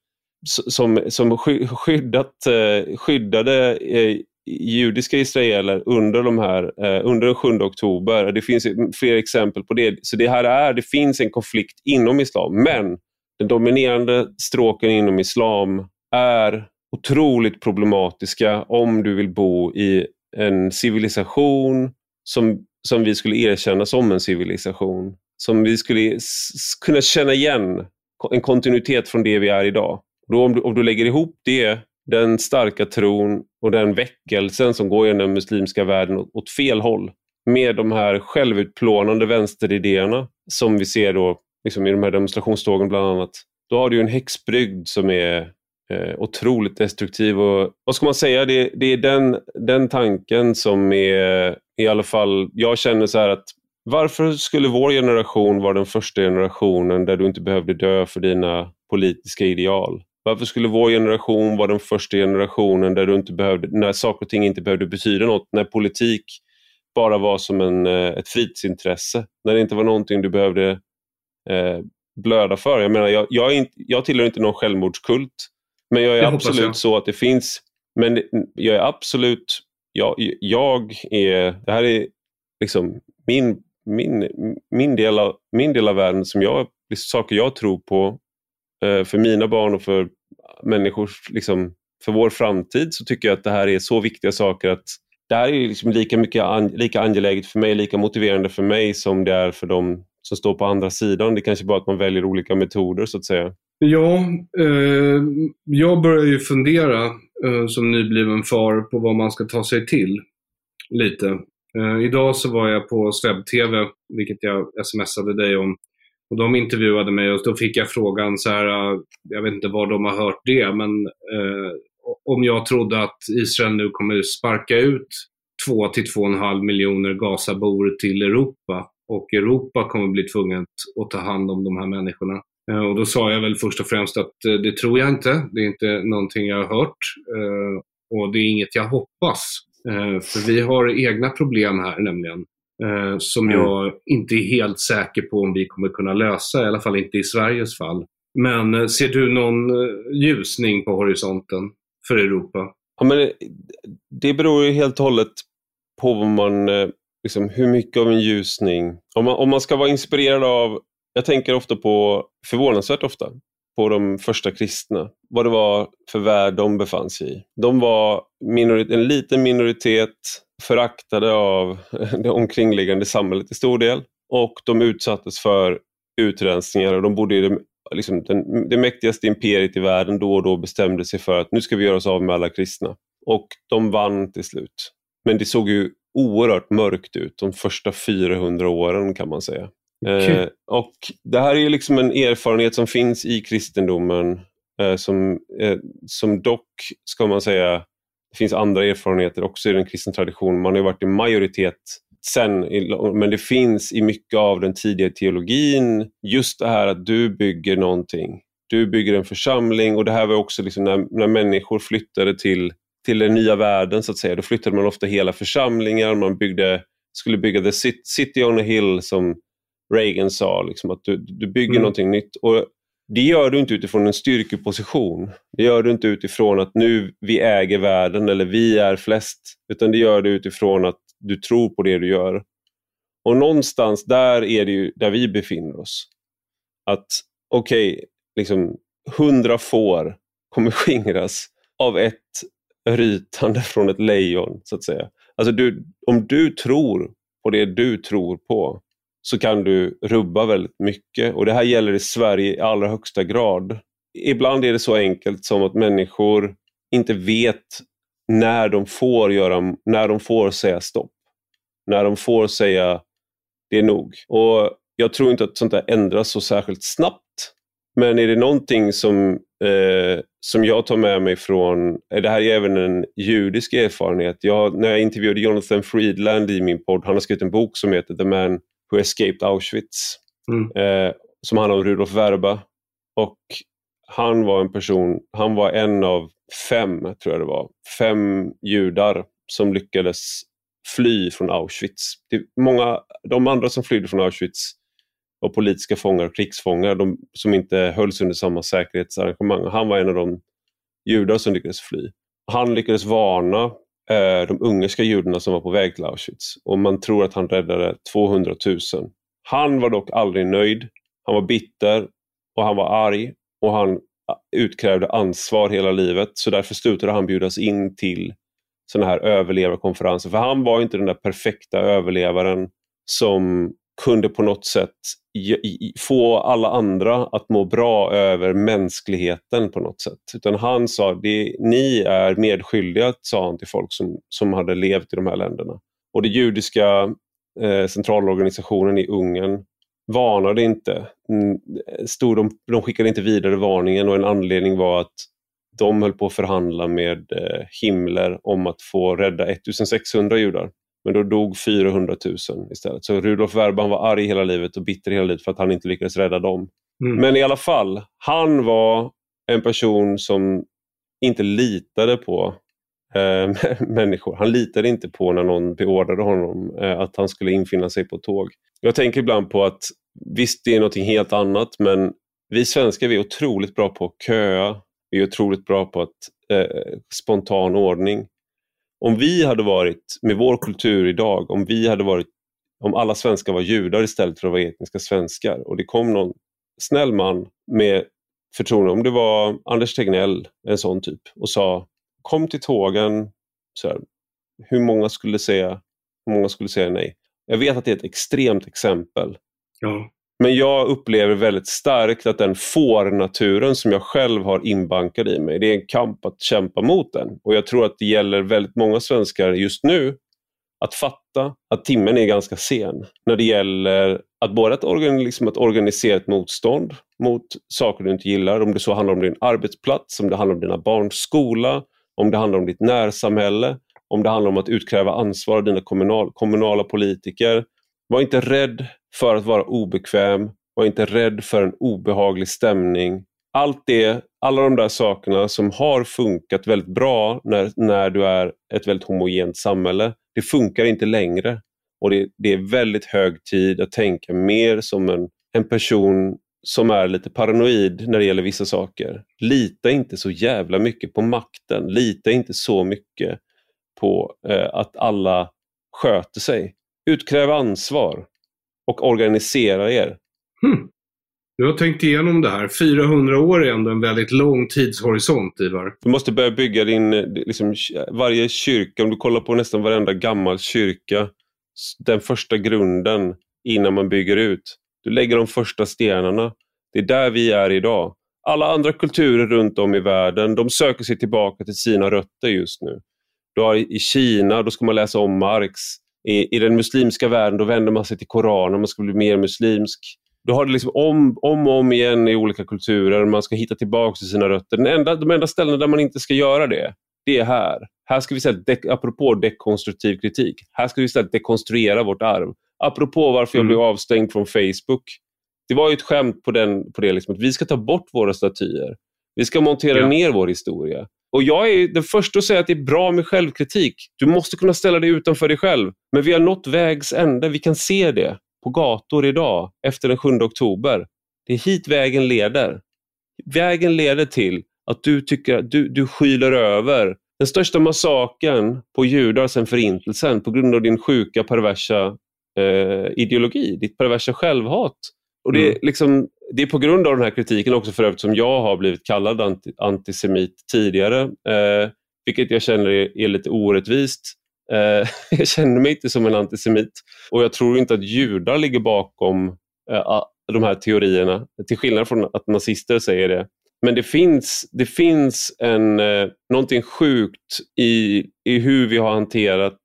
som, som skyddat, eh, skyddade eh, judiska israeler under, de här, eh, under den 7 oktober. Det finns fler exempel på det. Så det här är, det finns en konflikt inom islam. Men den dominerande stråken inom islam är otroligt problematiska om du vill bo i en civilisation som, som vi skulle erkänna som en civilisation. Som vi skulle kunna känna igen en kontinuitet från det vi är idag. Då om, du, om du lägger ihop det, den starka tron och den väckelsen som går genom den muslimska världen åt, åt fel håll med de här självutplånande vänsteridéerna som vi ser då liksom i de här demonstrationstågen bland annat. Då har du en häxbrygd som är eh, otroligt destruktiv. Och, vad ska man säga? Det, det är den, den tanken som är i alla fall, jag känner så här att varför skulle vår generation vara den första generationen där du inte behövde dö för dina politiska ideal? Varför skulle vår generation vara den första generationen där du inte behövde, när saker och ting inte behövde betyda något, när politik bara var som en, eh, ett fritidsintresse, när det inte var någonting du behövde eh, blöda för. Jag menar, jag, jag, inte, jag tillhör inte någon självmordskult, men jag är det absolut så att det finns, men jag är absolut, jag, jag är, det här är liksom min, min, min, del av, min del av världen som jag, saker jag tror på Eh, för mina barn och för människors, liksom, för vår framtid så tycker jag att det här är så viktiga saker att det här är liksom lika, mycket an, lika angeläget för mig, lika motiverande för mig som det är för dem som står på andra sidan. Det är kanske bara att man väljer olika metoder så att säga. Ja, eh, jag börjar ju fundera eh, som nybliven far på vad man ska ta sig till. Lite. Eh, idag så var jag på Sveb TV, vilket jag smsade dig om. Och de intervjuade mig och då fick jag frågan så här, äh, jag vet inte var de har hört det, men eh, om jag trodde att Israel nu kommer sparka ut 2 till 2,5 miljoner Gazabor till Europa och Europa kommer bli tvunget att ta hand om de här människorna. Eh, och då sa jag väl först och främst att eh, det tror jag inte. Det är inte någonting jag har hört eh, och det är inget jag hoppas. För vi har egna problem här nämligen som mm. jag inte är helt säker på om vi kommer kunna lösa, i alla fall inte i Sveriges fall. Men ser du någon ljusning på horisonten för Europa? Ja, men det beror ju helt och hållet på vad man, liksom, hur mycket av en ljusning. Om man, om man ska vara inspirerad av jag tänker ofta på, förvånansvärt ofta, på de första kristna. Vad det var för värld de befann sig i. De var en liten minoritet, föraktade av det omkringliggande samhället i stor del. Och de utsattes för utrensningar och de bodde i det, liksom, den, det mäktigaste imperiet i världen då och då bestämde sig för att nu ska vi göra oss av med alla kristna. Och de vann till slut. Men det såg ju oerhört mörkt ut de första 400 åren kan man säga. Eh, och Det här är liksom en erfarenhet som finns i kristendomen eh, som, eh, som dock, ska man säga, det finns andra erfarenheter också i den kristna traditionen. Man har varit i majoritet sen, men det finns i mycket av den tidiga teologin just det här att du bygger någonting. Du bygger en församling och det här var också liksom när, när människor flyttade till, till den nya världen så att säga. Då flyttade man ofta hela församlingar, man byggde, skulle bygga the city on a hill som Reagan sa, liksom, att du, du bygger mm. någonting nytt. Och det gör du inte utifrån en styrkeposition. Det gör du inte utifrån att nu vi äger världen eller vi är flest. Utan det gör du utifrån att du tror på det du gör. Och någonstans där är det ju där vi befinner oss. Att okej, okay, liksom hundra får kommer skingras av ett rytande från ett lejon, så att säga. Alltså du, om du tror på det du tror på, så kan du rubba väldigt mycket. Och det här gäller i Sverige i allra högsta grad. Ibland är det så enkelt som att människor inte vet när de får, göra, när de får säga stopp. När de får säga det är nog. Och Jag tror inte att sånt där ändras så särskilt snabbt. Men är det någonting som, eh, som jag tar med mig från, eh, det här är även en judisk erfarenhet. Jag, när jag intervjuade Jonathan Friedland i min podd, han har skrivit en bok som heter The Man Who Escaped Auschwitz. Mm. Eh, som handlar om Rudolf Verba. Och han var en person, han var en av fem, tror jag det var, fem judar som lyckades fly från Auschwitz. Många, de andra som flydde från Auschwitz var politiska fångar och krigsfångar de, som inte hölls under samma säkerhetsarrangemang. Han var en av de judar som lyckades fly. Han lyckades varna Eh, de ungerska judarna som var på väg till Auschwitz och man tror att han räddade 200 000. Han var dock aldrig nöjd. Han var bitter och han var arg och han ah, utkrävde ansvar hela livet så därför slutade han bjudas in till sådana här överlevarkonferenser. För han var inte den där perfekta överlevaren som kunde på något sätt få alla andra att må bra över mänskligheten på något sätt. Utan han sa, det, ni är medskyldiga, sa han till folk som, som hade levt i de här länderna. Och den judiska eh, centralorganisationen i Ungern varnade inte. Mm, stod de, de skickade inte vidare varningen och en anledning var att de höll på att förhandla med eh, Himmler om att få rädda 1600 judar. Men då dog 400 000 istället. Så Rudolf Verban var arg hela livet och bitter hela livet för att han inte lyckades rädda dem. Mm. Men i alla fall, han var en person som inte litade på eh, människor. Han litade inte på när någon beordrade honom eh, att han skulle infinna sig på ett tåg. Jag tänker ibland på att visst, det är något helt annat, men vi svenskar vi är otroligt bra på att köa. Vi är otroligt bra på att eh, spontan ordning om vi hade varit, med vår kultur idag, om vi hade varit, om alla svenskar var judar istället för att vara etniska svenskar och det kom någon snäll man med förtroende, om det var Anders Tegnell, en sån typ, och sa kom till tågen, så här, hur många skulle säga hur många skulle säga nej? Jag vet att det är ett extremt exempel. Ja. Men jag upplever väldigt starkt att den får-naturen som jag själv har inbankad i mig, det är en kamp att kämpa mot den. Och jag tror att det gäller väldigt många svenskar just nu att fatta att timmen är ganska sen när det gäller att både att, organ, liksom att organisera ett motstånd mot saker du inte gillar, om det så handlar om din arbetsplats, om det handlar om dina barns skola, om det handlar om ditt närsamhälle, om det handlar om att utkräva ansvar av dina kommunal, kommunala politiker. Var inte rädd för att vara obekväm, var inte rädd för en obehaglig stämning. Allt det, alla de där sakerna som har funkat väldigt bra när, när du är ett väldigt homogent samhälle, det funkar inte längre. Och det, det är väldigt hög tid att tänka mer som en, en person som är lite paranoid när det gäller vissa saker. Lita inte så jävla mycket på makten. Lita inte så mycket på eh, att alla sköter sig. Utkräv ansvar och organisera er. Hmm. Du har tänkt igenom det här. 400 år är ändå en väldigt lång tidshorisont, Ivar. Du måste börja bygga din, liksom, varje kyrka, om du kollar på nästan varenda gammal kyrka, den första grunden innan man bygger ut. Du lägger de första stenarna. Det är där vi är idag. Alla andra kulturer runt om i världen, de söker sig tillbaka till sina rötter just nu. Du har I Kina, då ska man läsa om Marx. I, I den muslimska världen, då vänder man sig till Koranen, man ska bli mer muslimsk. Du har det liksom om, om och om igen i olika kulturer, man ska hitta tillbaka till sina rötter. Den enda, de enda ställena där man inte ska göra det, det är här. Här ska vi istället, apropå dekonstruktiv kritik, här ska vi istället dekonstruera vårt arv. Apropå varför jag mm. blev avstängd från Facebook. Det var ju ett skämt på, den, på det, liksom, att vi ska ta bort våra statyer. Vi ska montera ja. ner vår historia. Och jag är den första att säga att det är bra med självkritik. Du måste kunna ställa dig utanför dig själv. Men vi har nått vägs ände. Vi kan se det på gator idag efter den 7 oktober. Det är hit vägen leder. Vägen leder till att du tycker att du, du skyler över den största massaken på judar sedan förintelsen på grund av din sjuka perversa eh, ideologi, ditt perversa självhat. Och det, är mm. liksom, det är på grund av den här kritiken också för övrigt som jag har blivit kallad anti, antisemit tidigare, eh, vilket jag känner är, är lite orättvist. Eh, jag känner mig inte som en antisemit och jag tror inte att judar ligger bakom eh, de här teorierna, till skillnad från att nazister säger det. Men det finns, det finns en, eh, någonting sjukt i, i hur vi har hanterat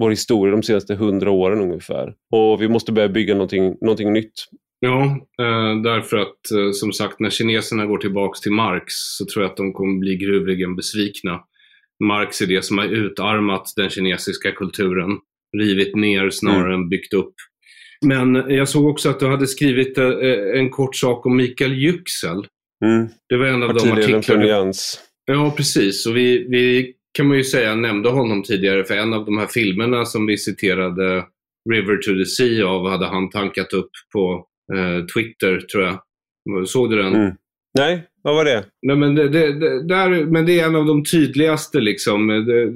vår historia de senaste hundra åren ungefär. Och vi måste börja bygga någonting, någonting nytt. Ja, eh, därför att eh, som sagt när kineserna går tillbaks till Marx så tror jag att de kommer bli gruvligen besvikna. Marx är det som har utarmat den kinesiska kulturen. Rivit ner snarare mm. än byggt upp. Men jag såg också att du hade skrivit eh, en kort sak om Mikael Yüksel. Mm. Det var en av de artiklarna. Ja, precis. Och vi, vi kan man ju säga nämnde honom tidigare för en av de här filmerna som vi citerade River to the Sea av hade han tankat upp på Twitter, tror jag. Såg du den? Mm. Nej, vad var det? Nej, men det, det, det, där, men det är en av de tydligaste. Liksom. Det,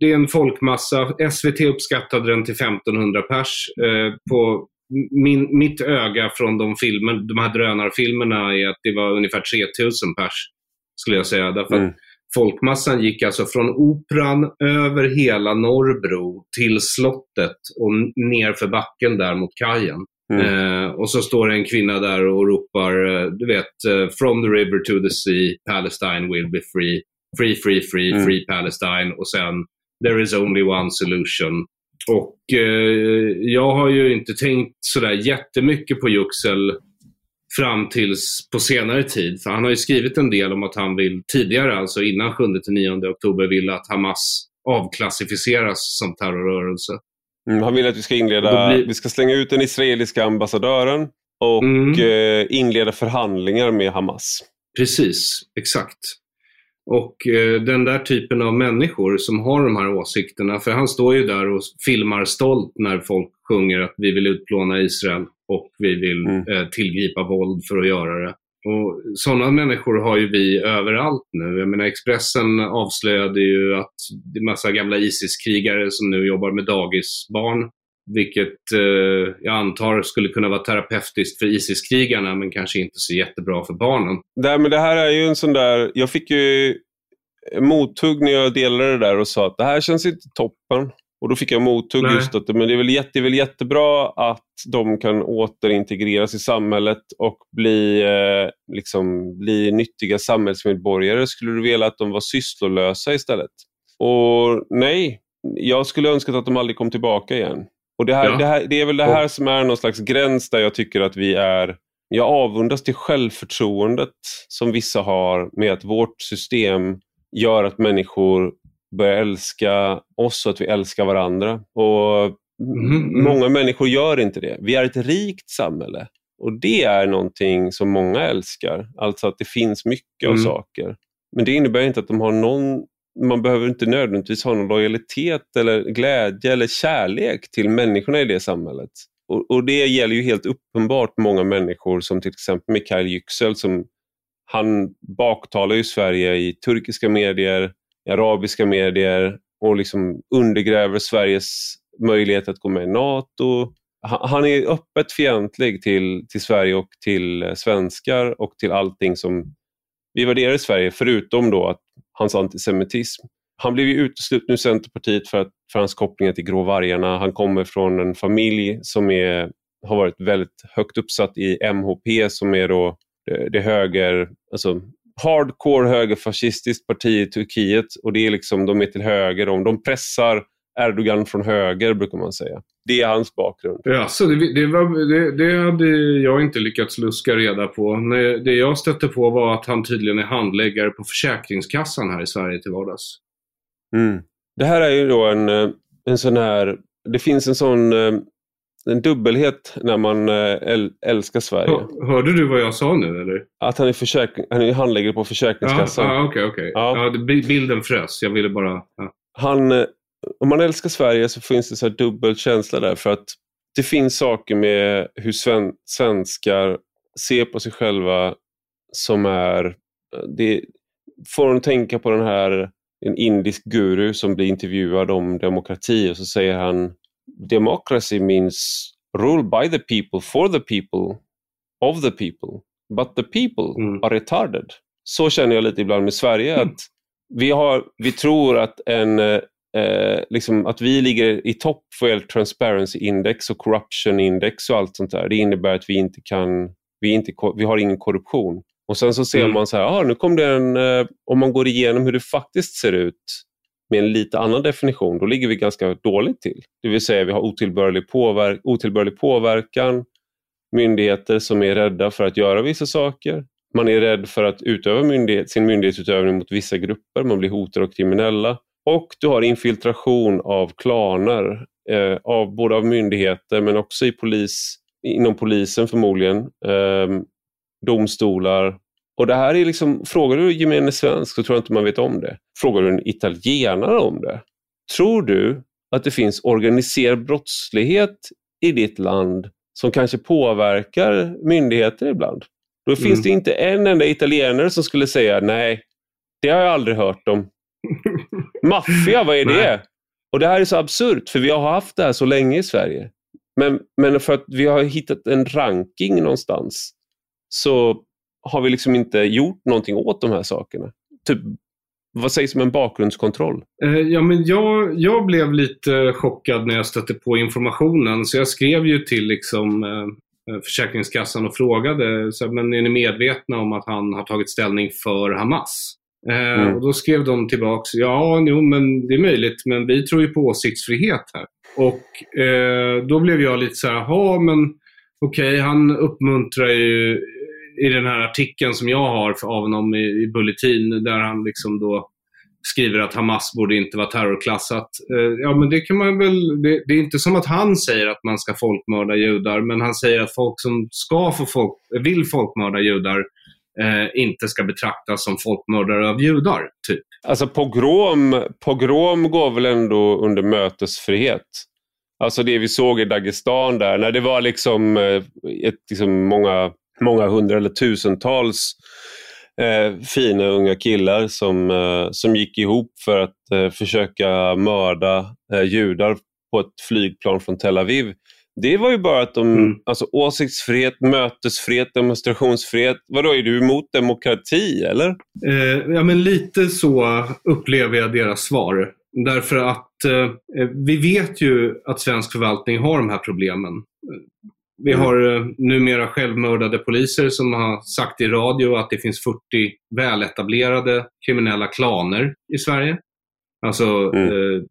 det, är en folkmassa. SVT uppskattade den till 1500 pers. Eh, på min, mitt öga från de, filmer, de här drönarfilmerna är att det var ungefär 3000 pers, skulle jag säga. Därför mm. Folkmassan gick alltså från Operan över hela Norrbro till slottet och ner för backen där mot kajen. Mm. Eh, och så står det en kvinna där och ropar, eh, du vet, uh, from the river to the sea, Palestine will be free. Free, free, free, mm. free Palestine. Och sen, there is only one solution. Och eh, jag har ju inte tänkt sådär jättemycket på Juxel fram tills på senare tid. För han har ju skrivit en del om att han vill, tidigare alltså innan 7-9 oktober, vill att Hamas avklassificeras som terrorrörelse. Mm, han vill att vi ska inleda, blir... vi ska slänga ut den israeliska ambassadören och mm. eh, inleda förhandlingar med Hamas. Precis, exakt. Och eh, den där typen av människor som har de här åsikterna, för han står ju där och filmar stolt när folk sjunger att vi vill utplåna Israel och vi vill mm. eh, tillgripa våld för att göra det. Och Sådana människor har ju vi överallt nu. Jag menar Expressen avslöjade ju att det är massa gamla ISIS-krigare som nu jobbar med dagisbarn. Vilket eh, jag antar skulle kunna vara terapeutiskt för ISIS-krigarna men kanske inte så jättebra för barnen. Nej, men det här är ju en sån där... Jag fick ju mothugg när jag delade det där och sa att det här känns inte toppen. Och då fick jag mothugg just att men det, är väl jätte, det är väl jättebra att de kan återintegreras i samhället och bli, eh, liksom, bli nyttiga samhällsmedborgare. Skulle du vilja att de var sysslolösa istället? Och nej, jag skulle önska att de aldrig kom tillbaka igen. Och det, här, ja. det, här, det är väl det här som är någon slags gräns där jag tycker att vi är jag avundas till självförtroendet som vissa har med att vårt system gör att människor börjar älska oss och att vi älskar varandra. Och mm. Många människor gör inte det. Vi är ett rikt samhälle och det är någonting som många älskar. Alltså att det finns mycket mm. av saker. Men det innebär inte att de har någon man behöver inte nödvändigtvis ha någon lojalitet eller glädje eller kärlek till människorna i det samhället. Och, och, det gäller ju helt uppenbart många människor som till exempel Mikael Yüksel som han baktalar ju Sverige i turkiska medier, arabiska medier och liksom undergräver Sveriges möjlighet att gå med i NATO. Han är öppet fientlig till, till Sverige och till eh, svenskar och till allting som vi värderar i Sverige, förutom då att hans antisemitism. Han blev ju utesluten ur Centerpartiet för, att, för hans kopplingar till Grå vargarna. Han kommer från en familj som är, har varit väldigt högt uppsatt i MHP som är då det, det höger, alltså hardcore högerfascistiskt parti i Turkiet och det är liksom, de är till höger om. De pressar Erdogan från höger brukar man säga. Det är hans bakgrund. Ja, så det, det, var, det, det hade jag inte lyckats luska reda på. Det jag stötte på var att han tydligen är handläggare på Försäkringskassan här i Sverige till vardags. Mm. Det här är ju då en, eh, en sån här, det finns en sån eh, en dubbelhet när man eh, älskar Sverige. Hörde du vad jag sa nu eller? Att han är, försäkring, han är handläggare på Försäkringskassan. Ja, ah, okej, okej. Ja. ja, bilden frös. Jag ville bara... Ja. Han, om man älskar Sverige så finns det så här dubbel känsla där för att det finns saker med hur sven, svenskar ser på sig själva som är... Det får en tänka på den här en indisk guru som blir intervjuad om demokrati och så säger han Democracy means rule by the people, for the people, of the people. But the people mm. are retarded. Så känner jag lite ibland med Sverige. Mm. att vi, har, vi tror att en eh, liksom att vi ligger i topp för transparency index och corruption index och allt sånt där. Det innebär att vi inte kan, vi, inte, vi har ingen korruption. Och sen så ser mm. man så här, ah, nu kom det en, eh, om man går igenom hur det faktiskt ser ut med en lite annan definition, då ligger vi ganska dåligt till. Det vill säga vi har otillbörlig, påverk otillbörlig påverkan, myndigheter som är rädda för att göra vissa saker. Man är rädd för att utöva myndighet, sin myndighetsutövning mot vissa grupper, man blir hotad och kriminella. Och du har infiltration av klaner, eh, av, både av myndigheter men också i polis, inom polisen förmodligen, eh, domstolar. Och det här är liksom, frågar du gemene svensk så tror jag inte man vet om det. Frågar du en italienare om det, tror du att det finns organiserad brottslighet i ditt land som kanske påverkar myndigheter ibland? Då finns mm. det inte en enda italienare som skulle säga nej, det har jag aldrig hört om. Maffia, vad är det? Och det här är så absurt, för vi har haft det här så länge i Sverige. Men, men för att vi har hittat en ranking någonstans så har vi liksom inte gjort någonting åt de här sakerna. Typ, vad sägs om en bakgrundskontroll? Eh, ja, men jag, jag blev lite chockad när jag stötte på informationen. Så jag skrev ju till liksom, eh, Försäkringskassan och frågade, så, men är ni medvetna om att han har tagit ställning för Hamas? Eh, mm. Och Då skrev de tillbaks, ja, jo, men det är möjligt, men vi tror ju på åsiktsfrihet här. Och eh, då blev jag lite så här, jaha, men okej, okay, han uppmuntrar ju i den här artikeln som jag har av honom i, i Bulletin, där han liksom då skriver att Hamas borde inte vara terrorklassat. Eh, ja, men det kan man väl... Det, det, är inte som att han säger att man ska folkmörda judar, men han säger att folk som ska få folk, vill folkmörda judar eh, inte ska betraktas som folkmördare av judar. Typ. Alltså pogrom, pogrom går väl ändå under mötesfrihet? Alltså det vi såg i Dagestan där, när det var liksom, eh, ett, liksom många, många hundra eller tusentals eh, fina unga killar som, eh, som gick ihop för att eh, försöka mörda eh, judar på ett flygplan från Tel Aviv. Det var ju bara att de, mm. alltså åsiktsfrihet, mötesfrihet, demonstrationsfrihet. Vadå, är du emot demokrati eller? Eh, ja men lite så upplever jag deras svar. Därför att eh, vi vet ju att svensk förvaltning har de här problemen. Vi mm. har eh, numera självmördade poliser som har sagt i radio att det finns 40 väletablerade kriminella klaner i Sverige. Alltså mm. eh,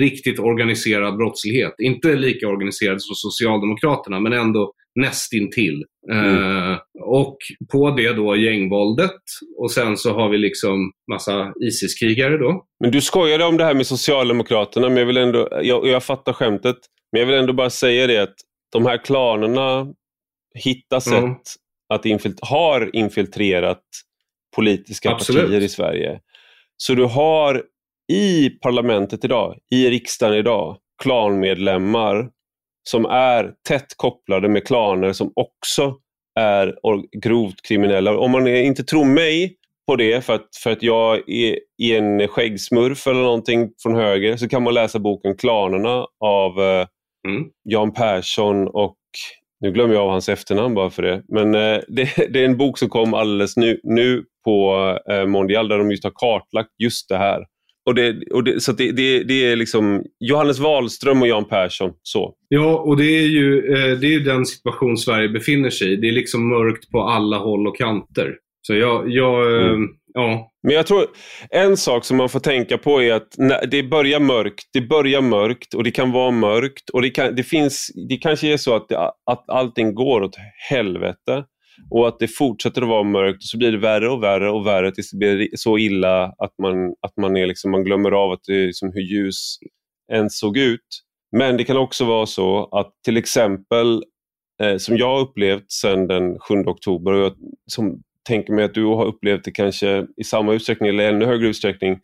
riktigt organiserad brottslighet. Inte lika organiserad som Socialdemokraterna, men ändå nästintill. Mm. Eh, och på det då gängvåldet och sen så har vi liksom massa ISIS-krigare då. Men du skojade om det här med Socialdemokraterna, men jag vill ändå, jag, jag fattar skämtet, men jag vill ändå bara säga det att de här klanerna hittar sätt mm. att infilt har infiltrerat politiska Absolut. partier i Sverige. Så du har i parlamentet idag, i riksdagen idag, klanmedlemmar som är tätt kopplade med klaner som också är grovt kriminella. Om man inte tror mig på det för att, för att jag är i en skäggsmurf eller någonting från höger så kan man läsa boken Klanerna av eh, mm. Jan Persson och nu glömmer jag av hans efternamn bara för det. Men eh, det, det, är en bok som kom alldeles nu, nu på eh, Mondial där de just har kartlagt just det här. Och det, och det, så det, det, det, är liksom Johannes Wahlström och Jan Persson. Så. Ja, och det är, ju, eh, det är ju den situation Sverige befinner sig i. Det är liksom mörkt på alla håll och kanter. Så jag, jag mm ja. Men jag tror en sak som man får tänka på är att när det börjar mörkt, det börjar mörkt och det kan vara mörkt och det, kan, det, finns, det kanske är så att, det, att allting går åt helvete och att det fortsätter att vara mörkt och så blir det värre och värre och värre tills det blir så illa att man, att man, är liksom, man glömmer av att det liksom hur ljus ens såg ut. Men det kan också vara så att till exempel, eh, som jag har upplevt sedan den 7 oktober och jag som tänker mig att du har upplevt det kanske i samma utsträckning eller ännu högre utsträckning.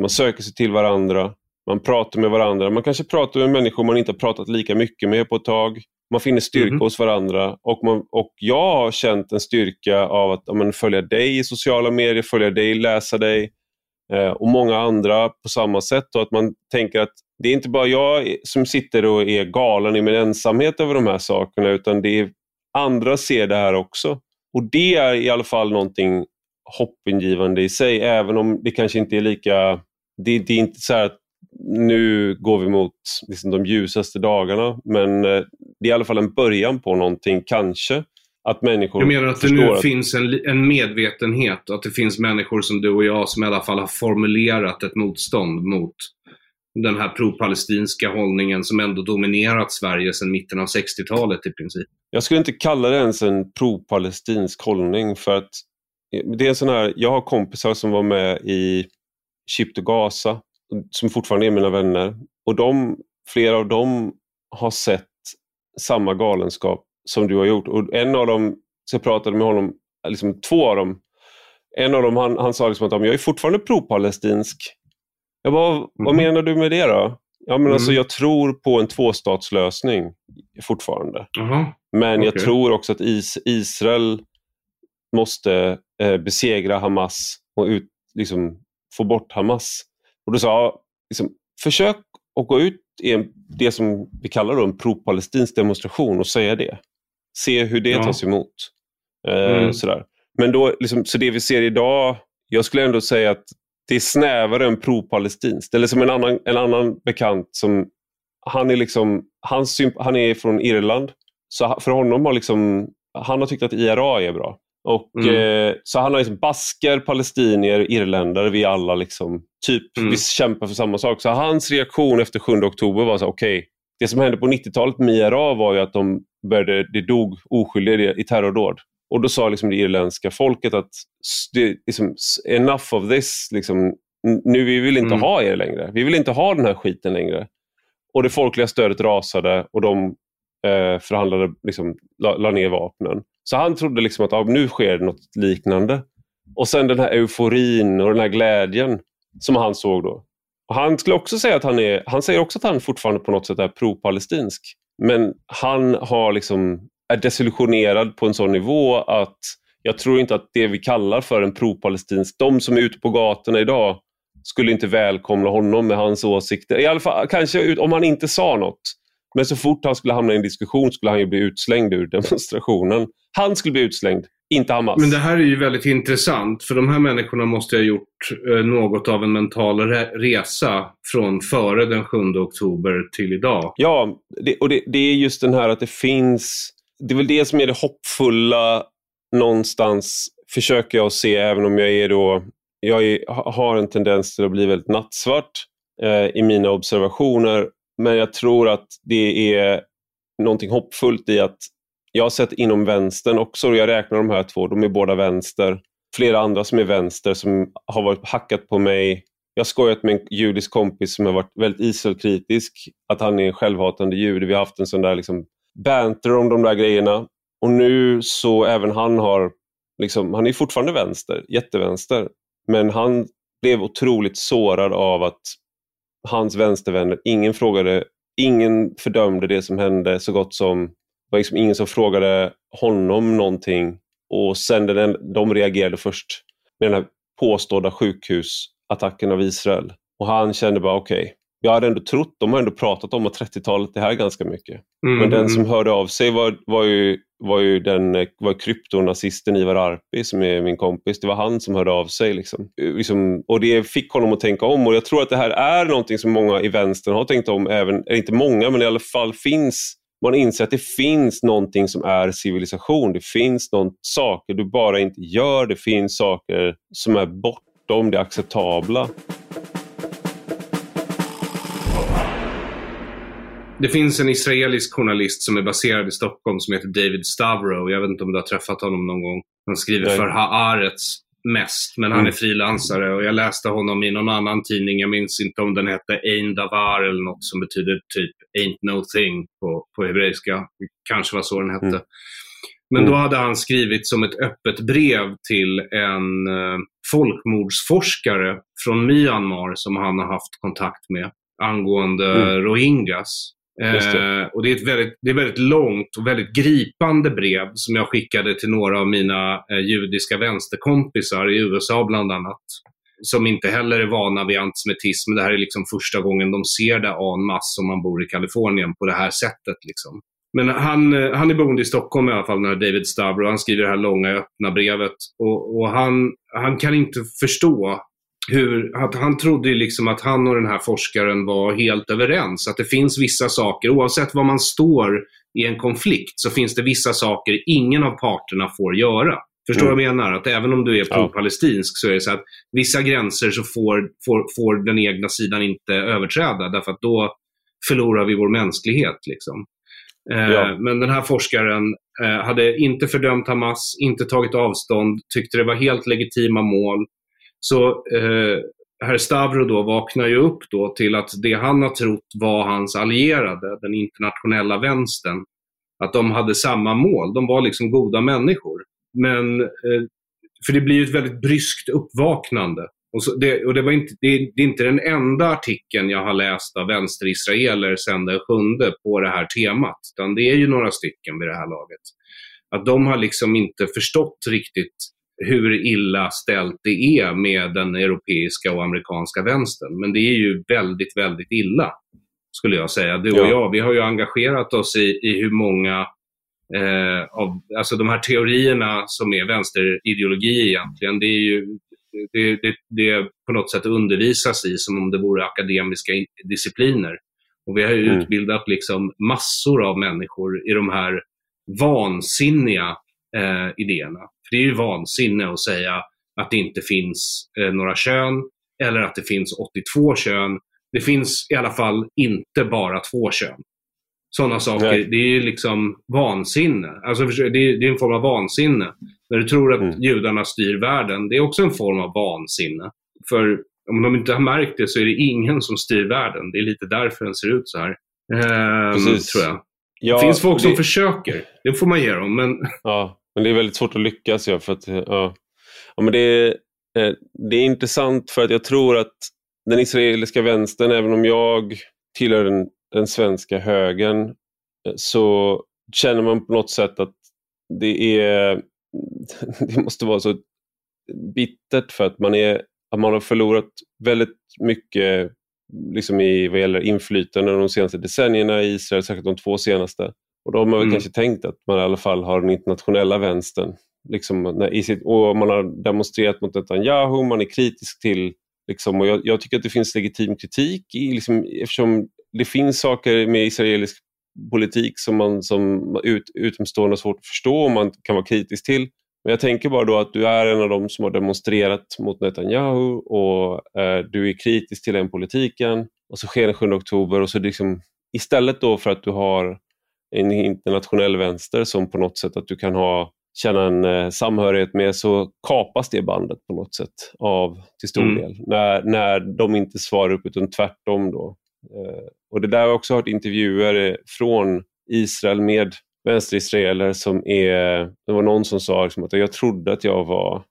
Man söker sig till varandra, man pratar med varandra, man kanske pratar med människor man inte har pratat lika mycket med på ett tag. Man finner styrka mm. hos varandra och, man, och jag har känt en styrka av att man, följa dig i sociala medier, följa dig, läsa dig eh, och många andra på samma sätt. Och att man tänker att det är inte bara jag som sitter och är galen i min ensamhet över de här sakerna utan det är andra ser det här också. Och det är i alla fall någonting hoppingivande i sig, även om det kanske inte är lika... Det, det är inte så att nu går vi mot liksom, de ljusaste dagarna, men eh, det är i alla fall en början på någonting, kanske. Att människor Jag menar att det nu att... finns en, en medvetenhet att det finns människor som du och jag som i alla fall har formulerat ett motstånd mot den här pro-palestinska hållningen som ändå dominerat Sverige sedan mitten av 60-talet i princip. Jag skulle inte kalla det ens en pro-palestinsk hållning för att det är en sån här, jag har kompisar som var med i Chip to Gaza som fortfarande är mina vänner och de, flera av dem har sett samma galenskap som du har gjort. Och en av dem, så jag pratade med honom, liksom två av dem, en av dem han, han sa liksom att jag är fortfarande pro-palestinsk jag bara, mm. vad mhm. menar du med det då? Ja, men alltså, mm. alltså, jag tror på en tvåstatslösning fortfarande. Aha. Men okay. jag tror också att is Israel måste eh, besegra Hamas och ut, liksom, få bort Hamas. Och då sa liksom, försök att gå ut i en, det som vi kallar en pro-palestinsk demonstration och säga det. Se hur det ja. tas emot. Eh, mm. sådär. Men då, liksom, så det vi ser idag, jag skulle ändå säga att det är snävare än pro-palestinskt. Eller som en annan, en annan bekant som han är, liksom, han, han är från Irland. Så för honom har liksom, han har tyckt att IRA är bra. Och, mm. eh, så han har liksom basker, palestinier, irländare, vi alla liksom, typ, mm. vi kämpar för samma sak. Så hans reaktion efter 7 oktober var så okej, okay, det som hände på 90-talet med IRA var ju att de började, det dog oskyldiga i terrordåd. Och då sa liksom det irländska folket att det, liksom, enough of this. Liksom, nu vi vill inte mm. ha er längre. Vi vill inte ha den här skiten längre. Och det folkliga stödet rasade och de eh, förhandlade, liksom, la, la, ner vapnen. Så han trodde liksom att ah, nu sker något liknande. Och sen den här euforin och den här glädjen som han såg då. Och han skulle också säga att han är, han säger också att han fortfarande på något sätt är pro-palestinsk. Men han har liksom är desillusionerad på en sån nivå att jag tror inte att det vi kallar för en pro-palestinsk, de som är ute på gatorna idag skulle inte välkomna honom med hans åsikter. I alla fall kanske om han inte sa något. Men så fort han skulle hamna i en diskussion skulle han ju bli utslängd ur demonstrationen. Han skulle bli utslängd, inte Hamas. Men det här är ju väldigt intressant, för de här människorna måste ha gjort eh, något av en mental resa från före den 7 oktober till idag. Ja, det, och det, det är just den här att det finns det är väl det som är det hoppfulla någonstans, försöker jag se, även om jag är då, jag är, har en tendens till att bli väldigt nattsvart. eh, i mina observationer. Men jag tror att det är någonting hoppfullt i att jag har sett inom vänstern också, och jag räknar de här två, de är båda vänster. Flera andra som är vänster som har varit hackat på mig. Jag har skojat med en judisk kompis som har varit väldigt Israelkritisk, att han är en självhatande jude. Vi har haft en sån där liksom banter om de där grejerna. Och nu så även han har, liksom, han är fortfarande vänster, jättevänster. Men han blev otroligt sårad av att hans vänstervänner, ingen frågade, ingen fördömde det som hände så gott som, det var liksom ingen som frågade honom någonting. Och sen den, de reagerade först med den här påstådda sjukhusattacken av Israel. Och han kände bara okej, okay, jag hade ändå trott, de har ändå pratat om 30-talet det här ganska mycket. Mm. Men den som hörde av sig var, var ju, var ju den, var kryptonazisten Ivar Arpi som är min kompis. Det var han som hörde av sig. Liksom. Liksom, och det fick honom att tänka om och jag tror att det här är någonting som många i vänstern har tänkt om, även, inte många men i alla fall finns man inser att det finns någonting som är civilisation. Det finns någon, saker du bara inte gör. Det finns saker som är bortom det acceptabla. Det finns en israelisk journalist som är baserad i Stockholm som heter David Stavro. Jag vet inte om du har träffat honom någon gång. Han skriver Nej. för Haaretz mest, men han är mm. frilansare. Och jag läste honom i någon annan tidning. Jag minns inte om den hette Ein Davar eller något som betyder typ Ain't No Thing på, på hebreiska. Kanske var så den hette. Mm. Men då mm. hade han skrivit som ett öppet brev till en eh, folkmordsforskare från Myanmar som han har haft kontakt med angående mm. rohingyas. Eh, och det är, ett väldigt, det är väldigt långt och väldigt gripande brev som jag skickade till några av mina eh, judiska vänsterkompisar i USA bland annat. Som inte heller är vana vid antisemitism. Det här är liksom första gången de ser det en masse om man bor i Kalifornien på det här sättet. Liksom. Men han, eh, han är boende i Stockholm i alla fall, den här David Stavro. Han skriver det här långa öppna brevet. Och, och han, han kan inte förstå hur, att han trodde ju liksom att han och den här forskaren var helt överens. Att det finns vissa saker, oavsett var man står i en konflikt, så finns det vissa saker ingen av parterna får göra. Förstår du mm. vad jag menar? Att även om du är pro-palestinsk så är det så att vissa gränser så får, får, får den egna sidan inte överträda därför att då förlorar vi vår mänsklighet. Liksom. Eh, ja. Men den här forskaren eh, hade inte fördömt Hamas, inte tagit avstånd, tyckte det var helt legitima mål så eh, herr Stavro då vaknar ju upp då till att det han har trott var hans allierade, den internationella vänstern, att de hade samma mål. De var liksom goda människor. Men, eh, för det blir ju ett väldigt bryskt uppvaknande. Och, det, och det, var inte, det, det, är inte den enda artikeln jag har läst av vänsterisraeler sedan den sjunde på det här temat. Utan det är ju några stycken vid det här laget. Att de har liksom inte förstått riktigt hur illa ställt det är med den europeiska och amerikanska vänstern. Men det är ju väldigt, väldigt illa, skulle jag säga. Du och ja. jag, vi har ju engagerat oss i, i hur många eh, av alltså de här teorierna som är vänsterideologi egentligen, det är ju det, det, det på något sätt undervisas i som om det vore akademiska discipliner. Och vi har ju mm. utbildat liksom massor av människor i de här vansinniga eh, idéerna. För det är ju vansinne att säga att det inte finns eh, några kön eller att det finns 82 kön. Det finns i alla fall inte bara två kön. Sådana saker, Nej. det är ju liksom vansinne. Alltså, det, är, det är en form av vansinne. När du tror att mm. judarna styr världen, det är också en form av vansinne. För om de inte har märkt det så är det ingen som styr världen. Det är lite därför den ser ut så här. Ehm, tror jag. Ja, det finns folk det... som försöker. Det får man ge dem. Men... Ja, men det är väldigt svårt att lyckas. Ja, för att, ja. Ja, men det, är, det är intressant för att jag tror att den israeliska vänstern, även om jag tillhör den, den svenska högern, eh, så känner man på något sätt att det, är, det måste vara så bittert för att man, är, att man har förlorat väldigt mycket liksom i vad gäller inflytande de senaste decennierna i Israel, särskilt de två senaste. Och då har man väl mm. kanske tänkt att man i alla fall har den internationella vänstern. Liksom, när, i sitt, och man har demonstrerat mot Netanyahu, man är kritisk till Liksom, och jag, jag, tycker att det finns legitim kritik i, liksom, eftersom det finns saker med israelisk politik som man som ut, utomstående har svårt att förstå och man kan vara kritisk till. Men jag tänker bara då att du är en av dem som har demonstrerat mot Netanyahu och eh, du är kritisk till den politiken och så sker den 7 oktober och så liksom istället då för att du har en internationell vänster som på något sätt att du kan ha känna en eh, samhörighet med så kapas det bandet på något sätt av till stor mm. del när, när de inte svarar upp utan tvärtom. Då. Eh, och det där har jag också hört intervjuer från Israel med vänsterisraeler som är, det var någon som sa liksom att jag trodde att jag var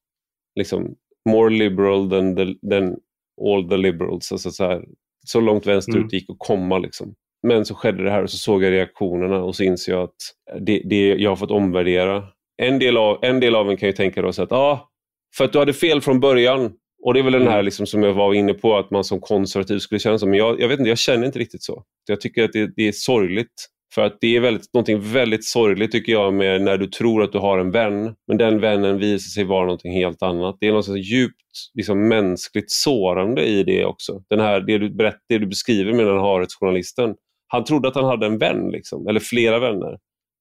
liksom more liberal than, the, than all the liberals. Alltså så, här, så långt vänsterut mm. gick att komma. Liksom. Men så skedde det här och så såg jag reaktionerna och så inser jag att det, det jag har fått omvärdera. En del av en, del av en kan ju tänka då att ja, för att du hade fel från början. Och det är väl den här mm. liksom som jag var inne på, att man som konservativ skulle känna så. Men jag, jag vet inte, jag känner inte riktigt så. Jag tycker att det, det är sorgligt för att det är väldigt, någonting väldigt sorgligt tycker jag med när du tror att du har en vän, men den vännen visar sig vara någonting helt annat. Det är något djupt liksom, mänskligt sårande i det också. Den här, det, du berätt, det du beskriver med den här journalisten. Han trodde att han hade en vän, liksom, eller flera vänner.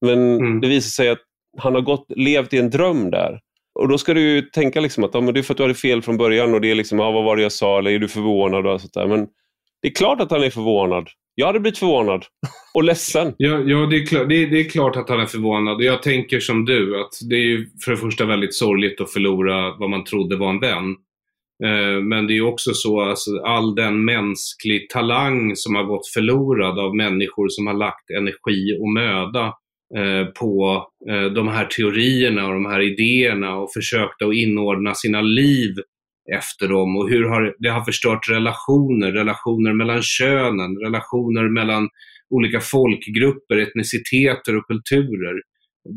Men mm. det visar sig att han har gått, levt i en dröm där. Och Då ska du tänka liksom att ja, men det är för att du hade fel från början och det är liksom, ja, vad var det jag sa eller är du förvånad? Och sånt där. Men det är klart att han är förvånad. Jag hade blivit förvånad och ledsen. Ja, ja det, är klart, det, det, är klart att han är förvånad. Jag tänker som du, att det är för det första väldigt sorgligt att förlora vad man trodde var en vän. Eh, men det är också så, alltså, all den mänsklig talang som har gått förlorad av människor som har lagt energi och möda eh, på eh, de här teorierna och de här idéerna och försökt att inordna sina liv efter dem och hur har, det har förstört relationer, relationer mellan könen, relationer mellan olika folkgrupper, etniciteter och kulturer.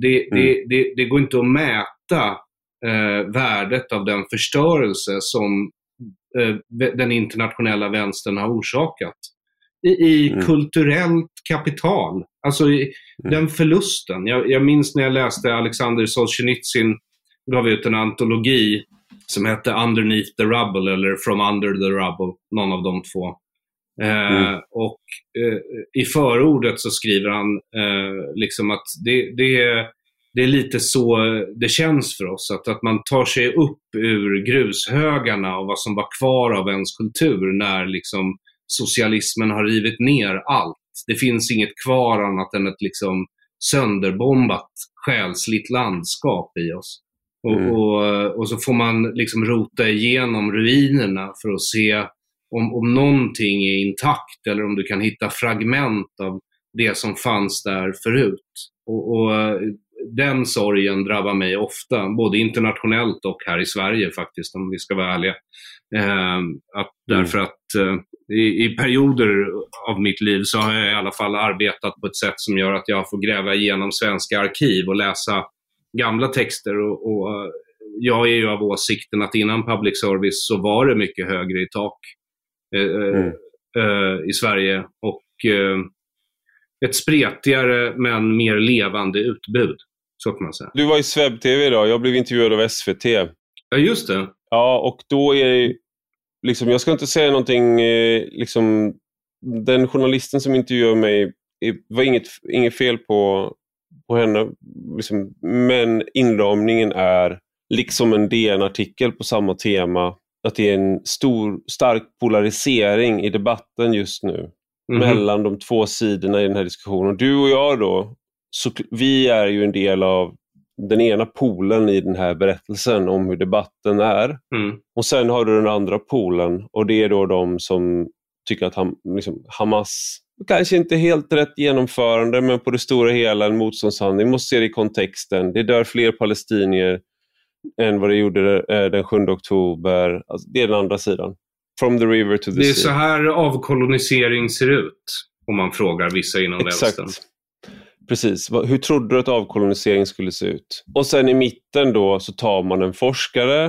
Det, mm. det, det, det går inte att mäta eh, värdet av den förstörelse som eh, den internationella vänstern har orsakat. I, i mm. kulturellt kapital. Alltså i, mm. den förlusten. Jag, jag minns när jag läste Alexander Solzhenitsyn gav ut en antologi som hette Underneath the Rubble eller From Under the Rubble, någon av de två. Eh, mm. och eh, i förordet så skriver han eh, liksom att det, det, det är lite så det känns för oss. Att, att man tar sig upp ur grushögarna och vad som var kvar av ens kultur när liksom socialismen har rivit ner allt. Det finns inget kvar annat än ett liksom sönderbombat själsligt landskap i oss. Och, mm. och, och, så får man liksom rota igenom ruinerna för att se om, om någonting är intakt eller om du kan hitta fragment av det som fanns där förut. Och, och den sorgen drabbar mig ofta, både internationellt och här i Sverige faktiskt, om vi ska vara ärliga. Eh, att, mm. Därför att eh, i, i, perioder av mitt liv så har jag i alla fall arbetat på ett sätt som gör att jag får gräva igenom svenska arkiv och läsa gamla texter. Och, och, jag är ju av åsikten att innan public service så var det mycket högre i tak eh, eh mm. eh, i Sverige. Och eh, ett spretigare men mer levande utbud. Så kan man säga. Du var i Sveb-TV idag. Jag blev intervjuad av SVT. Ja, just det. Ja, och då är det, liksom, jag ska inte säga någonting, eh, liksom, den journalisten som intervjuade mig, det var inget, inget fel på, på henne. Liksom, men inramningen är liksom en DN-artikel på samma tema. Att det är en stor, stark polarisering i debatten just nu. Mm -hmm. Mellan de två sidorna i den här diskussionen. Du och jag då, så, vi är ju en del av den ena polen i den här berättelsen om hur debatten är. Mm. Och sen har du den andra polen och det är då de som tycker att ham, liksom, Hamas kanske inte helt rätt genomförande men på det stora hela en motståndshandling. måste se det i kontexten. Det dör fler palestinier än vad det gjorde eh, den 7 oktober. Alltså, det är den andra sidan. From the river to the sea. Det är sea. så här avkolonisering ser ut om man frågar vissa inom Exakt. vänstern. Precis. Hur trodde du att avkolonisering skulle se ut? Och sen i mitten då så tar man en forskare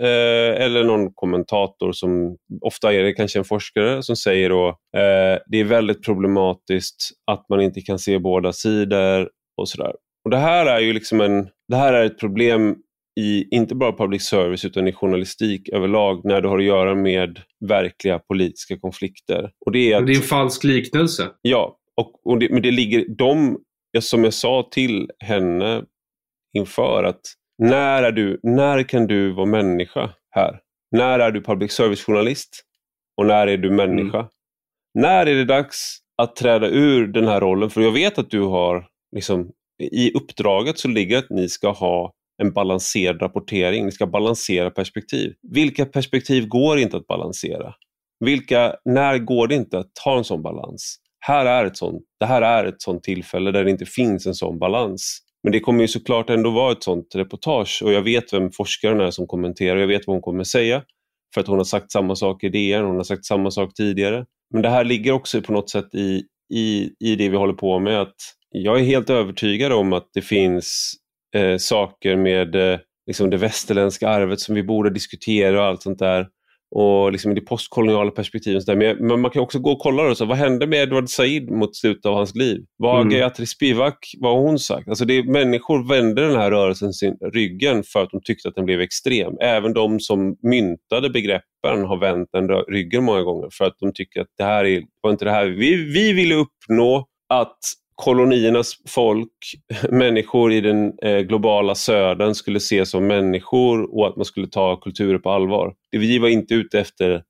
eh, eller någon kommentator som, ofta är det kanske en forskare, som säger då eh, det är väldigt problematiskt att man inte kan se båda sidor och sådär. Och det här är ju liksom en, det här är ett problem i inte bara public service utan i journalistik överlag när du har att göra med verkliga politiska konflikter. Och det, är att, det är en falsk liknelse. Ja, och, och det, men det ligger, de som jag sa till henne inför att När, är du, när kan du vara människa här? När är du public service-journalist? Och när är du människa? Mm. När är det dags att träda ur den här rollen? För jag vet att du har, liksom, i uppdraget så ligger att ni ska ha en balanserad rapportering, ni ska balansera perspektiv. Vilka perspektiv går inte att balansera? Vilka, när går det inte att ha en sån balans? Här är ett sånt, det här är ett sånt tillfälle där det inte finns en sån balans. Men det kommer ju såklart ändå vara ett sånt reportage och jag vet vem forskaren är som kommenterar och jag vet vad hon kommer säga. För att hon har sagt samma sak i DN, hon har sagt samma sak tidigare. Men det här ligger också på något sätt i, i, i det vi håller på med. att Jag är helt övertygad om att det finns eh, saker med eh, liksom det västerländska arvet som vi borde diskutera och allt sånt där och liksom i det postkoloniala perspektivet. Men, men man kan också gå och kolla då, så vad hände med Edward Said mot slutet av hans liv? Vad har mm. Gayatri Spivak, vad har hon sagt? Alltså det, människor vände den här rörelsen sin, ryggen för att de tyckte att den blev extrem. Även de som myntade begreppen har vänt den ryggen många gånger för att de tycker att det här är, var inte det här vi, vi ville uppnå att koloniernas folk, människor i den eh, globala södern skulle ses som människor och att man skulle ta kulturer på allvar. Vi var inte ute efter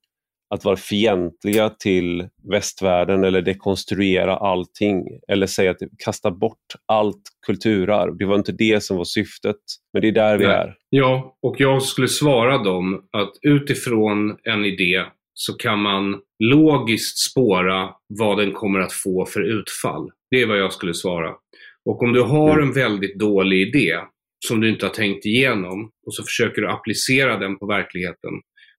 att vara fientliga till västvärlden eller dekonstruera allting eller säga att kasta bort allt kulturarv. Det var inte det som var syftet, men det är där vi Nej. är. Ja, och jag skulle svara dem att utifrån en idé så kan man logiskt spåra vad den kommer att få för utfall. Det är vad jag skulle svara. Och om du har mm. en väldigt dålig idé som du inte har tänkt igenom och så försöker du applicera den på verkligheten,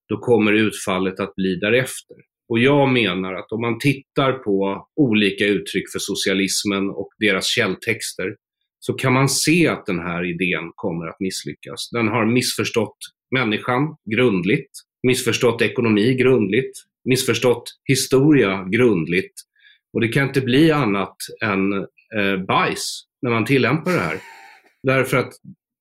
då kommer utfallet att bli därefter. Och jag menar att om man tittar på olika uttryck för socialismen och deras källtexter så kan man se att den här idén kommer att misslyckas. Den har missförstått människan grundligt, missförstått ekonomi grundligt, missförstått historia grundligt och det kan inte bli annat än eh, bajs när man tillämpar det här. Därför att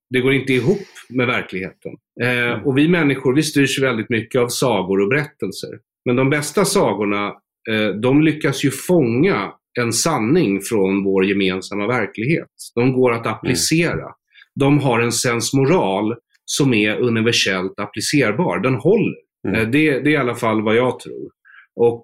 det går inte ihop med verkligheten. Eh, och vi människor, vi styrs väldigt mycket av sagor och berättelser. Men de bästa sagorna, eh, de lyckas ju fånga en sanning från vår gemensamma verklighet. De går att applicera. Mm. De har en sensmoral som är universellt applicerbar. Den håller. Mm. Eh, det, det, är i alla fall vad jag tror. Och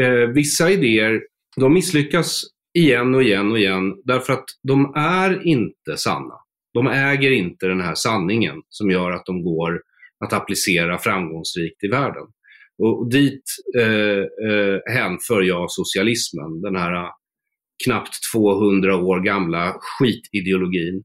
eh, vissa idéer de misslyckas igen och igen och igen därför att de är inte sanna. De äger inte den här sanningen som gör att de går att applicera framgångsrikt i världen. Och dit eh, eh, hänför jag socialismen, den här eh, knappt 200 år gamla skitideologin.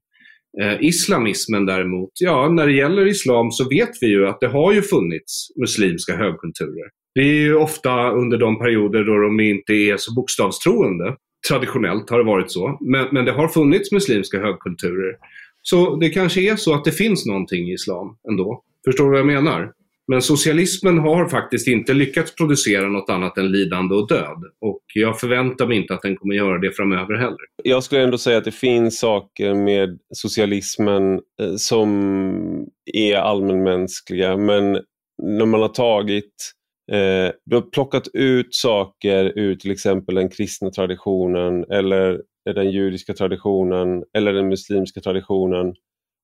Eh, islamismen däremot, ja när det gäller islam så vet vi ju att det har ju funnits muslimska högkulturer. Det är ju ofta under de perioder då de inte är så bokstavstroende. Traditionellt har det varit så. Men, men det har funnits muslimska högkulturer. Så det kanske är så att det finns någonting i islam ändå. Förstår du vad jag menar? Men socialismen har faktiskt inte lyckats producera något annat än lidande och död. Och jag förväntar mig inte att den kommer göra det framöver heller. Jag skulle ändå säga att det finns saker med socialismen eh, som är allmänmänskliga. Men när man har tagit Eh, du har plockat ut saker ur till exempel den kristna traditionen eller den judiska traditionen eller den muslimska traditionen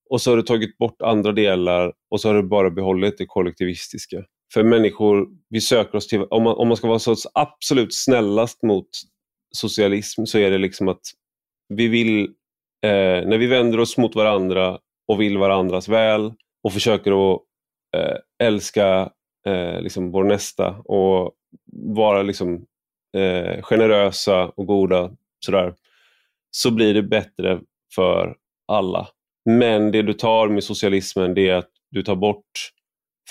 och så har du tagit bort andra delar och så har du bara behållit det kollektivistiska. För människor, vi söker oss till, om man, om man ska vara så absolut snällast mot socialism så är det liksom att vi vill, eh, när vi vänder oss mot varandra och vill varandras väl och försöker att eh, älska eh, liksom vår nästa och vara liksom, eh, generösa och goda sådär, så blir det bättre för alla. Men det du tar med socialismen det är att du tar bort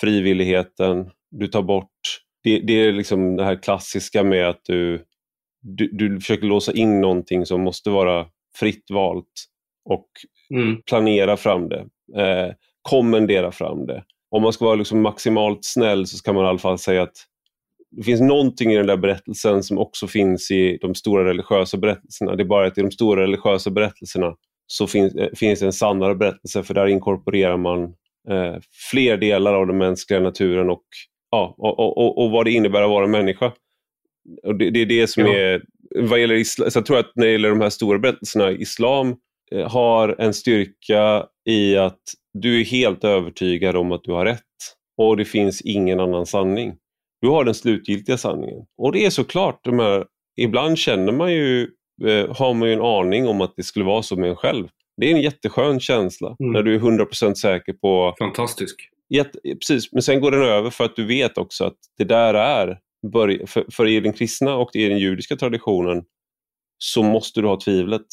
frivilligheten, du tar bort det, det är liksom det här klassiska med att du, du, du försöker låsa in någonting som måste vara fritt valt och mm. planera fram det, eh, kommendera fram det om man ska vara liksom maximalt snäll så ska man i alla fall säga att det finns någonting i den där berättelsen som också finns i de stora religiösa berättelserna. Det är bara att i de stora religiösa berättelserna så finns, äh, finns en sannare berättelse för där inkorporerar man eh, fler delar av den mänskliga naturen och, ja, och, och, och, vad det innebär att vara människa. Och det, det är det som ja. är, vad gäller islam, så jag tror att när det gäller de här stora berättelserna, islam eh, har en styrka i att du är helt övertygad om att du har rätt och det finns ingen annan sanning. Du har den slutgiltiga sanningen. Och det är såklart, de här, ibland känner man ju, eh, har man ju en aning om att det skulle vara så med en själv. Det är en jätteskön känsla mm. när du är 100% säker på... Fantastisk. Jätte, precis, men sen går den över för att du vet också att det där är, för, för i den kristna och i den judiska traditionen så måste du ha tvivlet.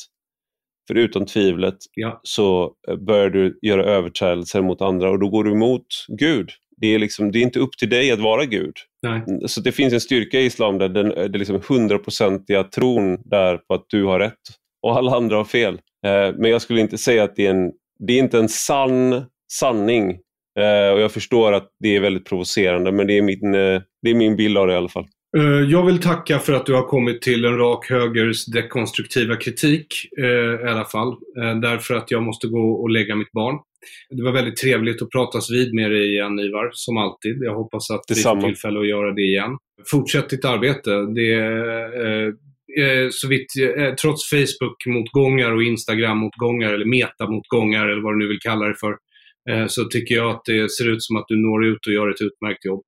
För utan tvivlet ja. så eh, börjar du göra överträdelser mot andra och då går du emot Gud. Det är, liksom, det är inte upp till dig att vara Gud. Nej. Så det finns en styrka i islam där den, det liksom hundraprocentiga tron där på att du har rätt och alla andra har fel. Eh, men jag skulle inte säga att det är en, det är inte en sann sanning. Eh, och jag förstår att det är väldigt provocerande men det är min, det är min bild av det i alla fall. Eh, jag vill tacka för att du har kommit till en rak högers dekonstruktiva kritik eh, i alla fall. Eh, därför att jag måste gå och lägga mitt barn. Det var väldigt trevligt att pratas vid med dig igen Ivar, som alltid. Jag hoppas att vi får tillfälle att göra det igen. Fortsätt ditt arbete. Det är, så vitt, trots Facebook-motgångar och Instagram-motgångar eller meta-motgångar eller vad du nu vill kalla det för, så tycker jag att det ser ut som att du når ut och gör ett utmärkt jobb.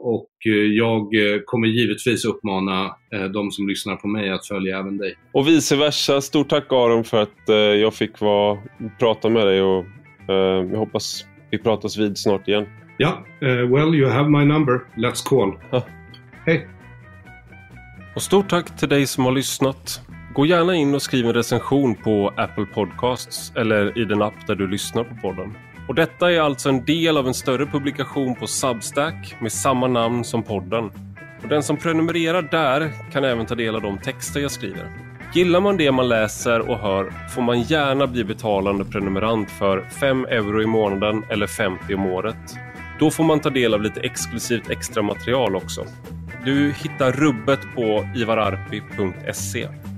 Och eh, jag eh, kommer givetvis uppmana eh, de som lyssnar på mig att följa även dig. Och vice versa. Stort tack Aron för att jag fick vara, prata med dig och jag hoppas vi pratas vid snart igen. Ja, uh, well you have my number. Let's call. Hej! Och stort tack till dig som har lyssnat. Gå gärna in och skriv en recension på Apple Podcasts eller i den app där du lyssnar på podden. Och detta är alltså en del av en större publikation på Substack med samma namn som podden. Och den som prenumererar där kan även ta del av de texter jag skriver. Gillar man det man läser och hör får man gärna bli betalande prenumerant för 5 euro i månaden eller 50 om året. Då får man ta del av lite exklusivt extra material också. Du hittar rubbet på ivararpi.se.